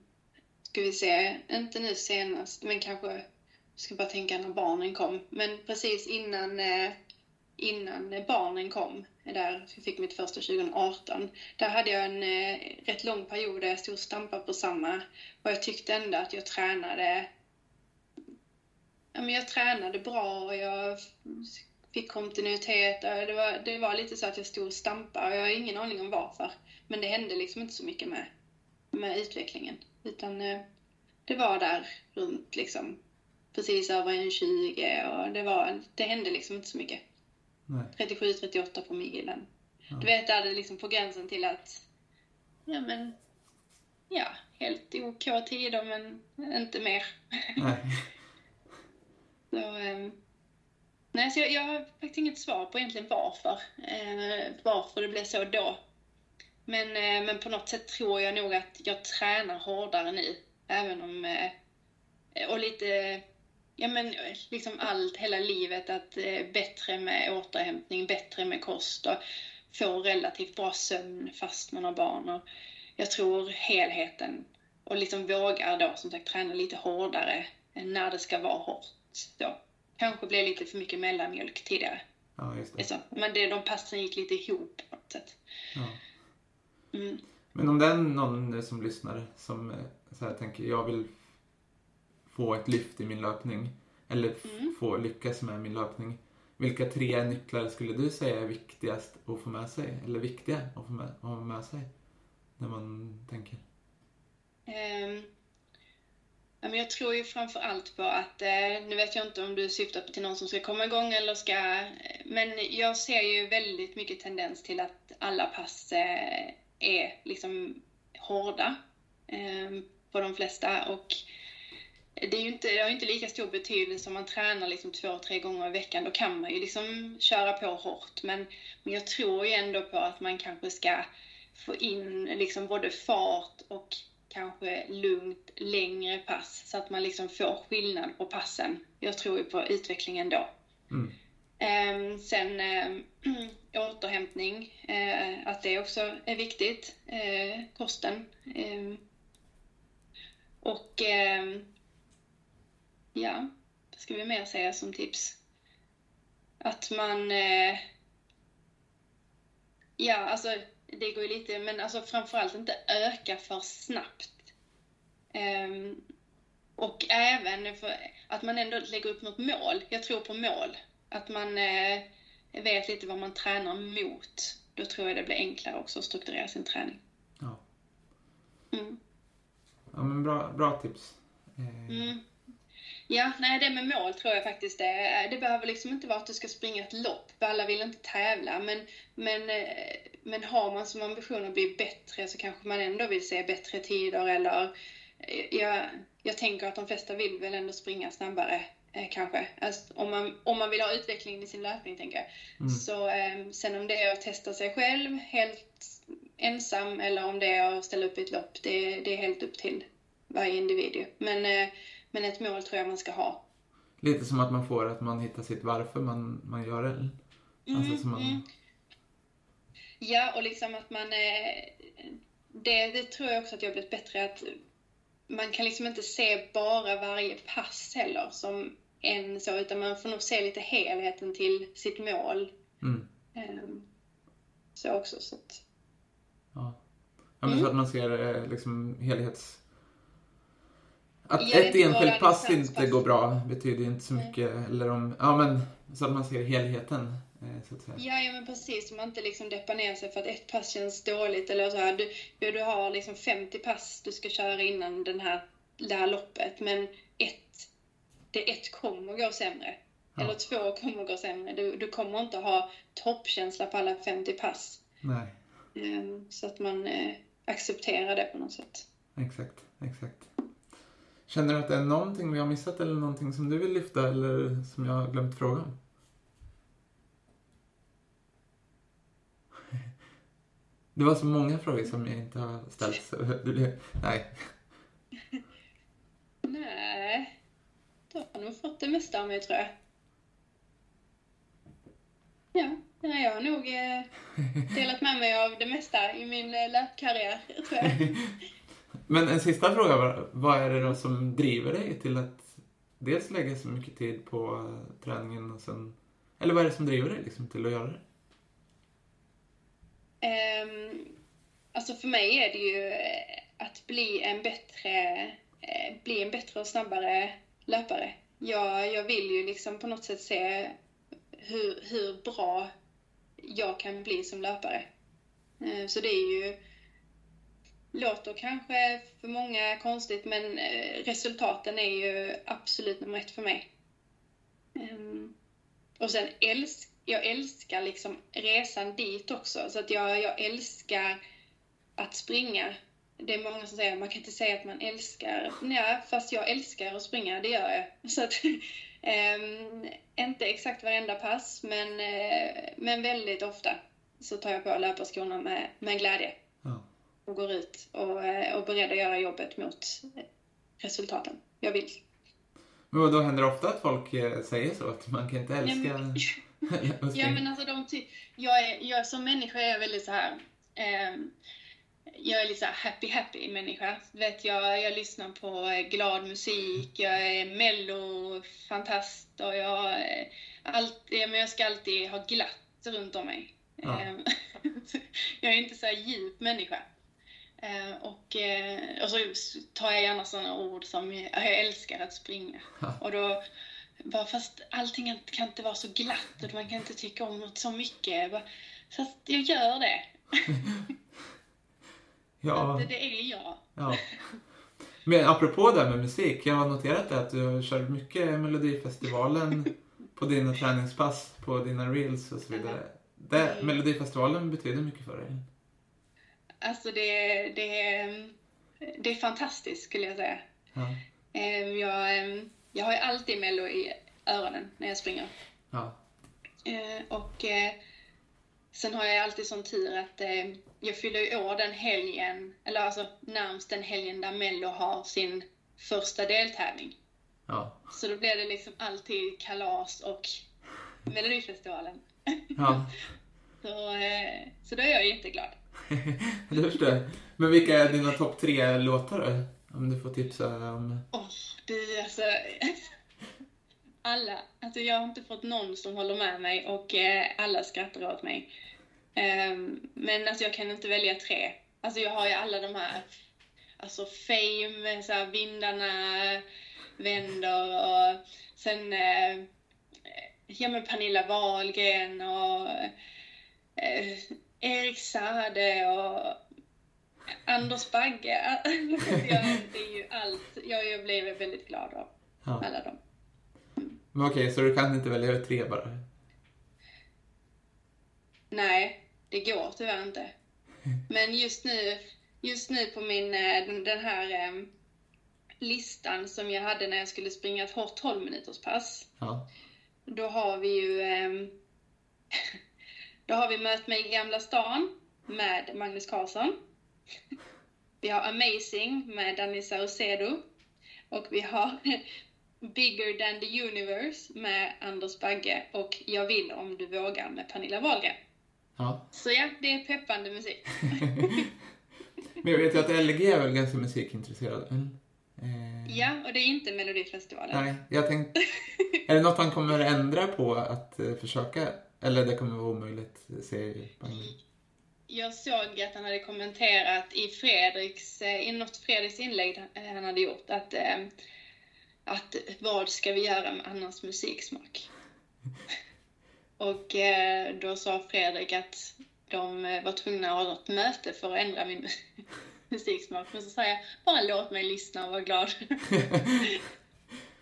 ska vi se, inte nu senast, men kanske, jag ska bara tänka när barnen kom. Men precis innan, eh, innan barnen kom, där jag fick mitt första 2018, där hade jag en eh, rätt lång period där jag stod och stampade på samma. Och jag tyckte ändå att jag tränade ja, men jag tränade bra och jag fick kontinuitet. Det var, det var lite så att jag stod och stampade och jag har ingen aning om varför. Men det hände liksom inte så mycket med, med utvecklingen. Utan eh, det var där runt liksom precis över en 20 och det, var, det hände liksom inte så mycket. 37-38 på milen. Ja. Du vet, där det liksom på gränsen till att, ja men, ja, helt OK tider men inte mer. Nej. *laughs* så, um, nej, så jag, jag, har faktiskt inget svar på egentligen varför, eh, varför det blev så då. Men, eh, men på något sätt tror jag nog att jag tränar hårdare nu, även om, eh, och lite ja men liksom allt, hela livet, att eh, bättre med återhämtning, bättre med kost och få relativt bra sömn fast man har barn. Och jag tror helheten och liksom vågar då som sagt träna lite hårdare än när det ska vara hårt. Då. Kanske blev lite för mycket mellanmjölk tidigare. Ja, just det. Så, men det, de passen gick lite ihop på något sätt. Ja. Mm. Men om det är någon som lyssnar som eh, så här, tänker jag vill få ett lyft i min löpning eller mm. få lyckas med min löpning. Vilka tre nycklar skulle du säga är viktigast att få med sig? Eller viktiga att få med, att ha med sig när man tänker? Um, jag tror ju framför allt på att, eh, nu vet jag inte om du syftar till någon som ska komma igång eller ska, men jag ser ju väldigt mycket tendens till att alla pass eh, är liksom hårda ehm, på de flesta och det, är ju inte, det har inte lika stor betydelse om man tränar liksom två, tre gånger i veckan. Då kan man ju liksom köra på hårt. Men, men jag tror ju ändå på att man kanske ska få in liksom både fart och kanske lugnt längre pass så att man liksom får skillnad på passen. Jag tror ju på utvecklingen då. Mm. Eh, sen eh, *clears throat* återhämtning, eh, att det också är viktigt. Eh, kosten. Ehm, och ehm, ja, vad ska vi mer säga som tips? Att man... Eh, ja, alltså det går ju lite, men alltså framförallt inte öka för snabbt. Um, och även för att man ändå lägger upp något mål. Jag tror på mål. Att man eh, vet lite vad man tränar mot. Då tror jag det blir enklare också att strukturera sin träning. Ja. Mm. Ja, men bra, bra tips. Eh, mm. Ja, nej det med mål tror jag faktiskt det. Det behöver liksom inte vara att du ska springa ett lopp, för alla vill inte tävla. Men, men, eh, men har man som ambition att bli bättre så kanske man ändå vill se bättre tider eller eh, jag, jag tänker att de flesta vill väl ändå springa snabbare eh, kanske. Alltså, om, man, om man vill ha utveckling i sin löpning tänker jag. Mm. Så eh, sen om det är att testa sig själv helt ensam eller om det är att ställa upp i ett lopp, det, det är helt upp till varje individ. Men eh, men ett mål tror jag man ska ha. Lite som att man får att man hittar sitt varför man, man gör det. Alltså mm, man... mm. Ja, och liksom att man... Eh, det, det tror jag också att jag har blivit bättre att man kan liksom inte se bara varje pass heller som en så, utan man får nog se lite helheten till sitt mål. Mm. Um, så också, så att... Ja. ja men mm. så att man ser eh, liksom helhets att ett enskilt pass inte går bra betyder inte så mycket. Nej. Eller om, ja men, så att man ser helheten. Eh, så att säga. Ja, ja men precis. Man inte liksom deppar ner sig för att ett pass känns dåligt. Eller så här, du, du har liksom 50 pass du ska köra innan den här, det här loppet. Men ett, det ett kommer gå sämre. Ja. Eller två kommer gå sämre. Du, du kommer inte ha toppkänsla på alla 50 pass. Nej. Um, så att man eh, accepterar det på något sätt. Exakt, exakt. Känner du att det är någonting vi har missat eller någonting som du vill lyfta eller som jag har glömt fråga om? *laughs* Det var så många frågor som jag inte har ställt. Så *laughs* du, nej. *laughs* Nej. Du har nog fått det mesta av mig tror jag. Ja, jag har nog eh, delat med mig av det mesta i min eh, löpkarriär, tror jag. Men en sista fråga bara. Vad är det då som driver dig till att dels lägga så mycket tid på eh, träningen och sen... Eller vad är det som driver dig liksom till att göra det? Um, alltså för mig är det ju eh, att bli en bättre, eh, bli en bättre och snabbare löpare. Jag, jag vill ju liksom på något sätt se hur, hur bra jag kan bli som löpare. Så det är ju, låter kanske för många konstigt, men eh, resultaten är ju absolut nummer ett för mig. Ehm, och sen älsk, jag älskar liksom resan dit också, så att jag, jag älskar att springa. Det är många som säger att man kan inte säga att man älskar, nej, fast jag älskar att springa, det gör jag. *laughs* Så att, Um, inte exakt varenda pass, men, uh, men väldigt ofta så tar jag på löparskorna med, med glädje. Och går ut och, uh, och beredd att göra jobbet mot resultaten jag vill. Men då händer det ofta att folk eh, säger så? Att man kan inte älska... *laughs* Ja, men, ja, men alltså de ty- jag, är, jag som människa är väldigt så här... Um, jag är lite så happy happy människa. Vet jag, jag lyssnar på glad musik, jag är mello-fantast och jag, alltid, men jag ska alltid ha glatt runt om mig. Ja. Ehm, *laughs* jag är inte så djup människa. Ehm, Och, eh, och så tar jag gärna sådana ord som jag älskar att springa. Och då, bara, fast allting kan inte vara så glatt och man kan inte tycka om något så mycket. Bara, fast jag gör det. *laughs* Ja, Att det är jag. ja. Men apropå det här med musik, jag har noterat det att du har kört mycket Melodifestivalen på dina träningspass, på dina reels och så vidare. Det. Melodifestivalen betyder mycket för dig. Alltså det, det, det är fantastiskt skulle jag säga. Ja, Ehm, Jag, ehm, jag har ju alltid Mello i öronen när jag springer. ja, Eh, Och eh, sen har jag alltid sån tur att jag fyller ju år den helgen, eller alltså närmst den helgen där Mello har sin första deltävling. ja. Så då blir det liksom alltid kalas och Melodifestivalen. ja. *laughs* Så, eh, så då är jag jätteglad. *laughs* det förstår. Men vilka är dina topp tre låtar då? Om du får tipsa om... Åh, du alltså. Alla. Alltså jag har inte fått någon som håller med mig och eh, alla skrattar åt mig. Ehm, men alltså jag kan inte välja tre. Alltså jag har ju alla de här, alltså Fame, så här, Vindarna vänder och sen eh, ja men Pernilla Wahlgren och eh, Erik Sade och Anders Bagge. *laughs* jag, det är ju allt. Jag, jag blev väldigt glad av Ja. alla dem. Men okej, så du kan inte välja tre bara? Nej, det går tyvärr inte. *laughs* Men just nu, just nu på min, eh, den, här eh, listan som jag hade när jag skulle springa ett hårt 12 minuters pass. Ja. Då har vi ju ehm, *laughs* Då har vi Möt mig i Gamla stan med Magnus Carlsson. Vi har Amazing med Danny Saucedo. Och vi har *laughs* Bigger than the universe med Anders Bagge och Jag vill om du vågar med Pernilla Wahlgren. ja. Så ja, det är peppande musik. *laughs* Men jag vet ju att LG är väl ganska musikintresserad? eller? Eh, Ja, och det är inte Melodifestivalen. Nej, jag tänkte... *laughs* Är det något han kommer ändra på att eh, försöka? Eller det kommer vara omöjligt, ju Magnus. Jag såg att han hade kommenterat i Fredriks, eh, i något Fredriks inlägg eh, han hade gjort att, eh, att vad ska vi göra med Annas musiksmak? *laughs* Och då sa Fredrik att de var tvungna att ha ett möte för att ändra min *laughs* musiksmak. Men så sa jag, bara låt mig lyssna och vara glad. *laughs*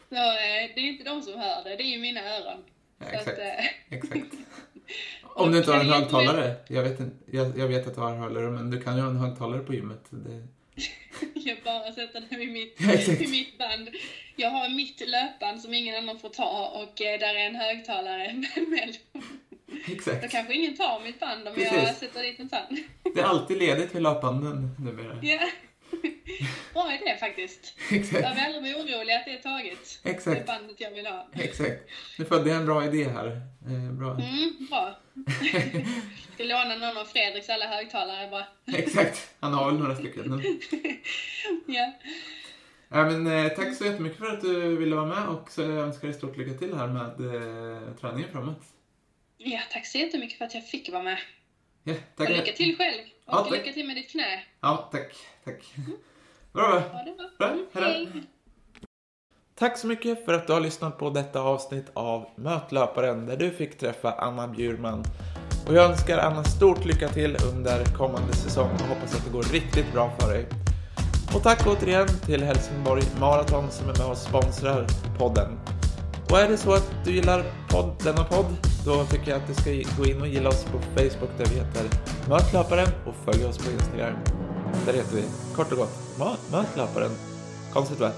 så det är inte de som hör det, det är ju mina öron. Ja, exakt. att, eh, Exakt. *laughs* Om du inte har en högtalare. Jag vet, jag, jag vet att du har hörlurar, men du kan ju ha en högtalare på gymmet. Det... *laughs* Jag bara sätter den vid mitt, *laughs* Ja, exakt. vid mitt band. Jag har mitt löpband som ingen annan får ta och eh, där är en högtalare med Mello. Då Exakt. kanske ingen tar mitt band om jag Precis. sätter dit en sån. Det är alltid ledigt vid löpbanden numera. Ja. *laughs* Bra idé faktiskt. Jag Exakt. behöver aldrig bli orolig att det är taget. Det Exakt. bandet jag vill ha. Exakt. Nu födde jag en bra idé här. Eh, bra. Mm, bra. *laughs* Ska låna någon av Fredriks alla högtalare bara. Exakt. Han har väl några stycken. *laughs* Ja. Ja, men, eh, tack så jättemycket för att du ville vara med och så önskar jag stort lycka till här med eh, träningen framåt. ja, tack så jättemycket för att jag fick vara med. Ja, Och tack. lycka till själv. Och Ja, tack. lycka till med ditt knä. Ja, tack. Tack. Bra, bra. Ha det bra. Bra, hej. Tack så mycket för att du har lyssnat på detta avsnitt av Mötlöparen där du fick träffa Anna Bjurman. Och jag önskar Anna stort lycka till under kommande säsong och hoppas att det går riktigt bra för dig. Och tack återigen till Helsingborg Marathon som är med och sponsrar podden. Och är det så att du gillar podd, denna podd, då tycker jag att du ska gå in och gilla oss på Facebook där vi heter Mötlöparen och följ oss på Instagram. Där heter vi kort och gott Mötlöparen. Konstigt va?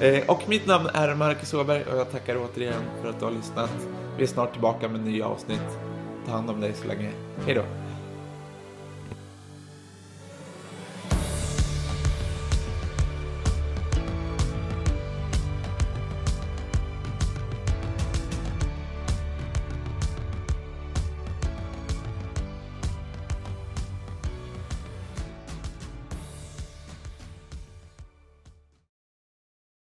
Eh, och mitt namn är Marcus Åberg och jag tackar återigen för att du har lyssnat. Vi är snart tillbaka med nya avsnitt. Ta hand om dig så länge. Hej då!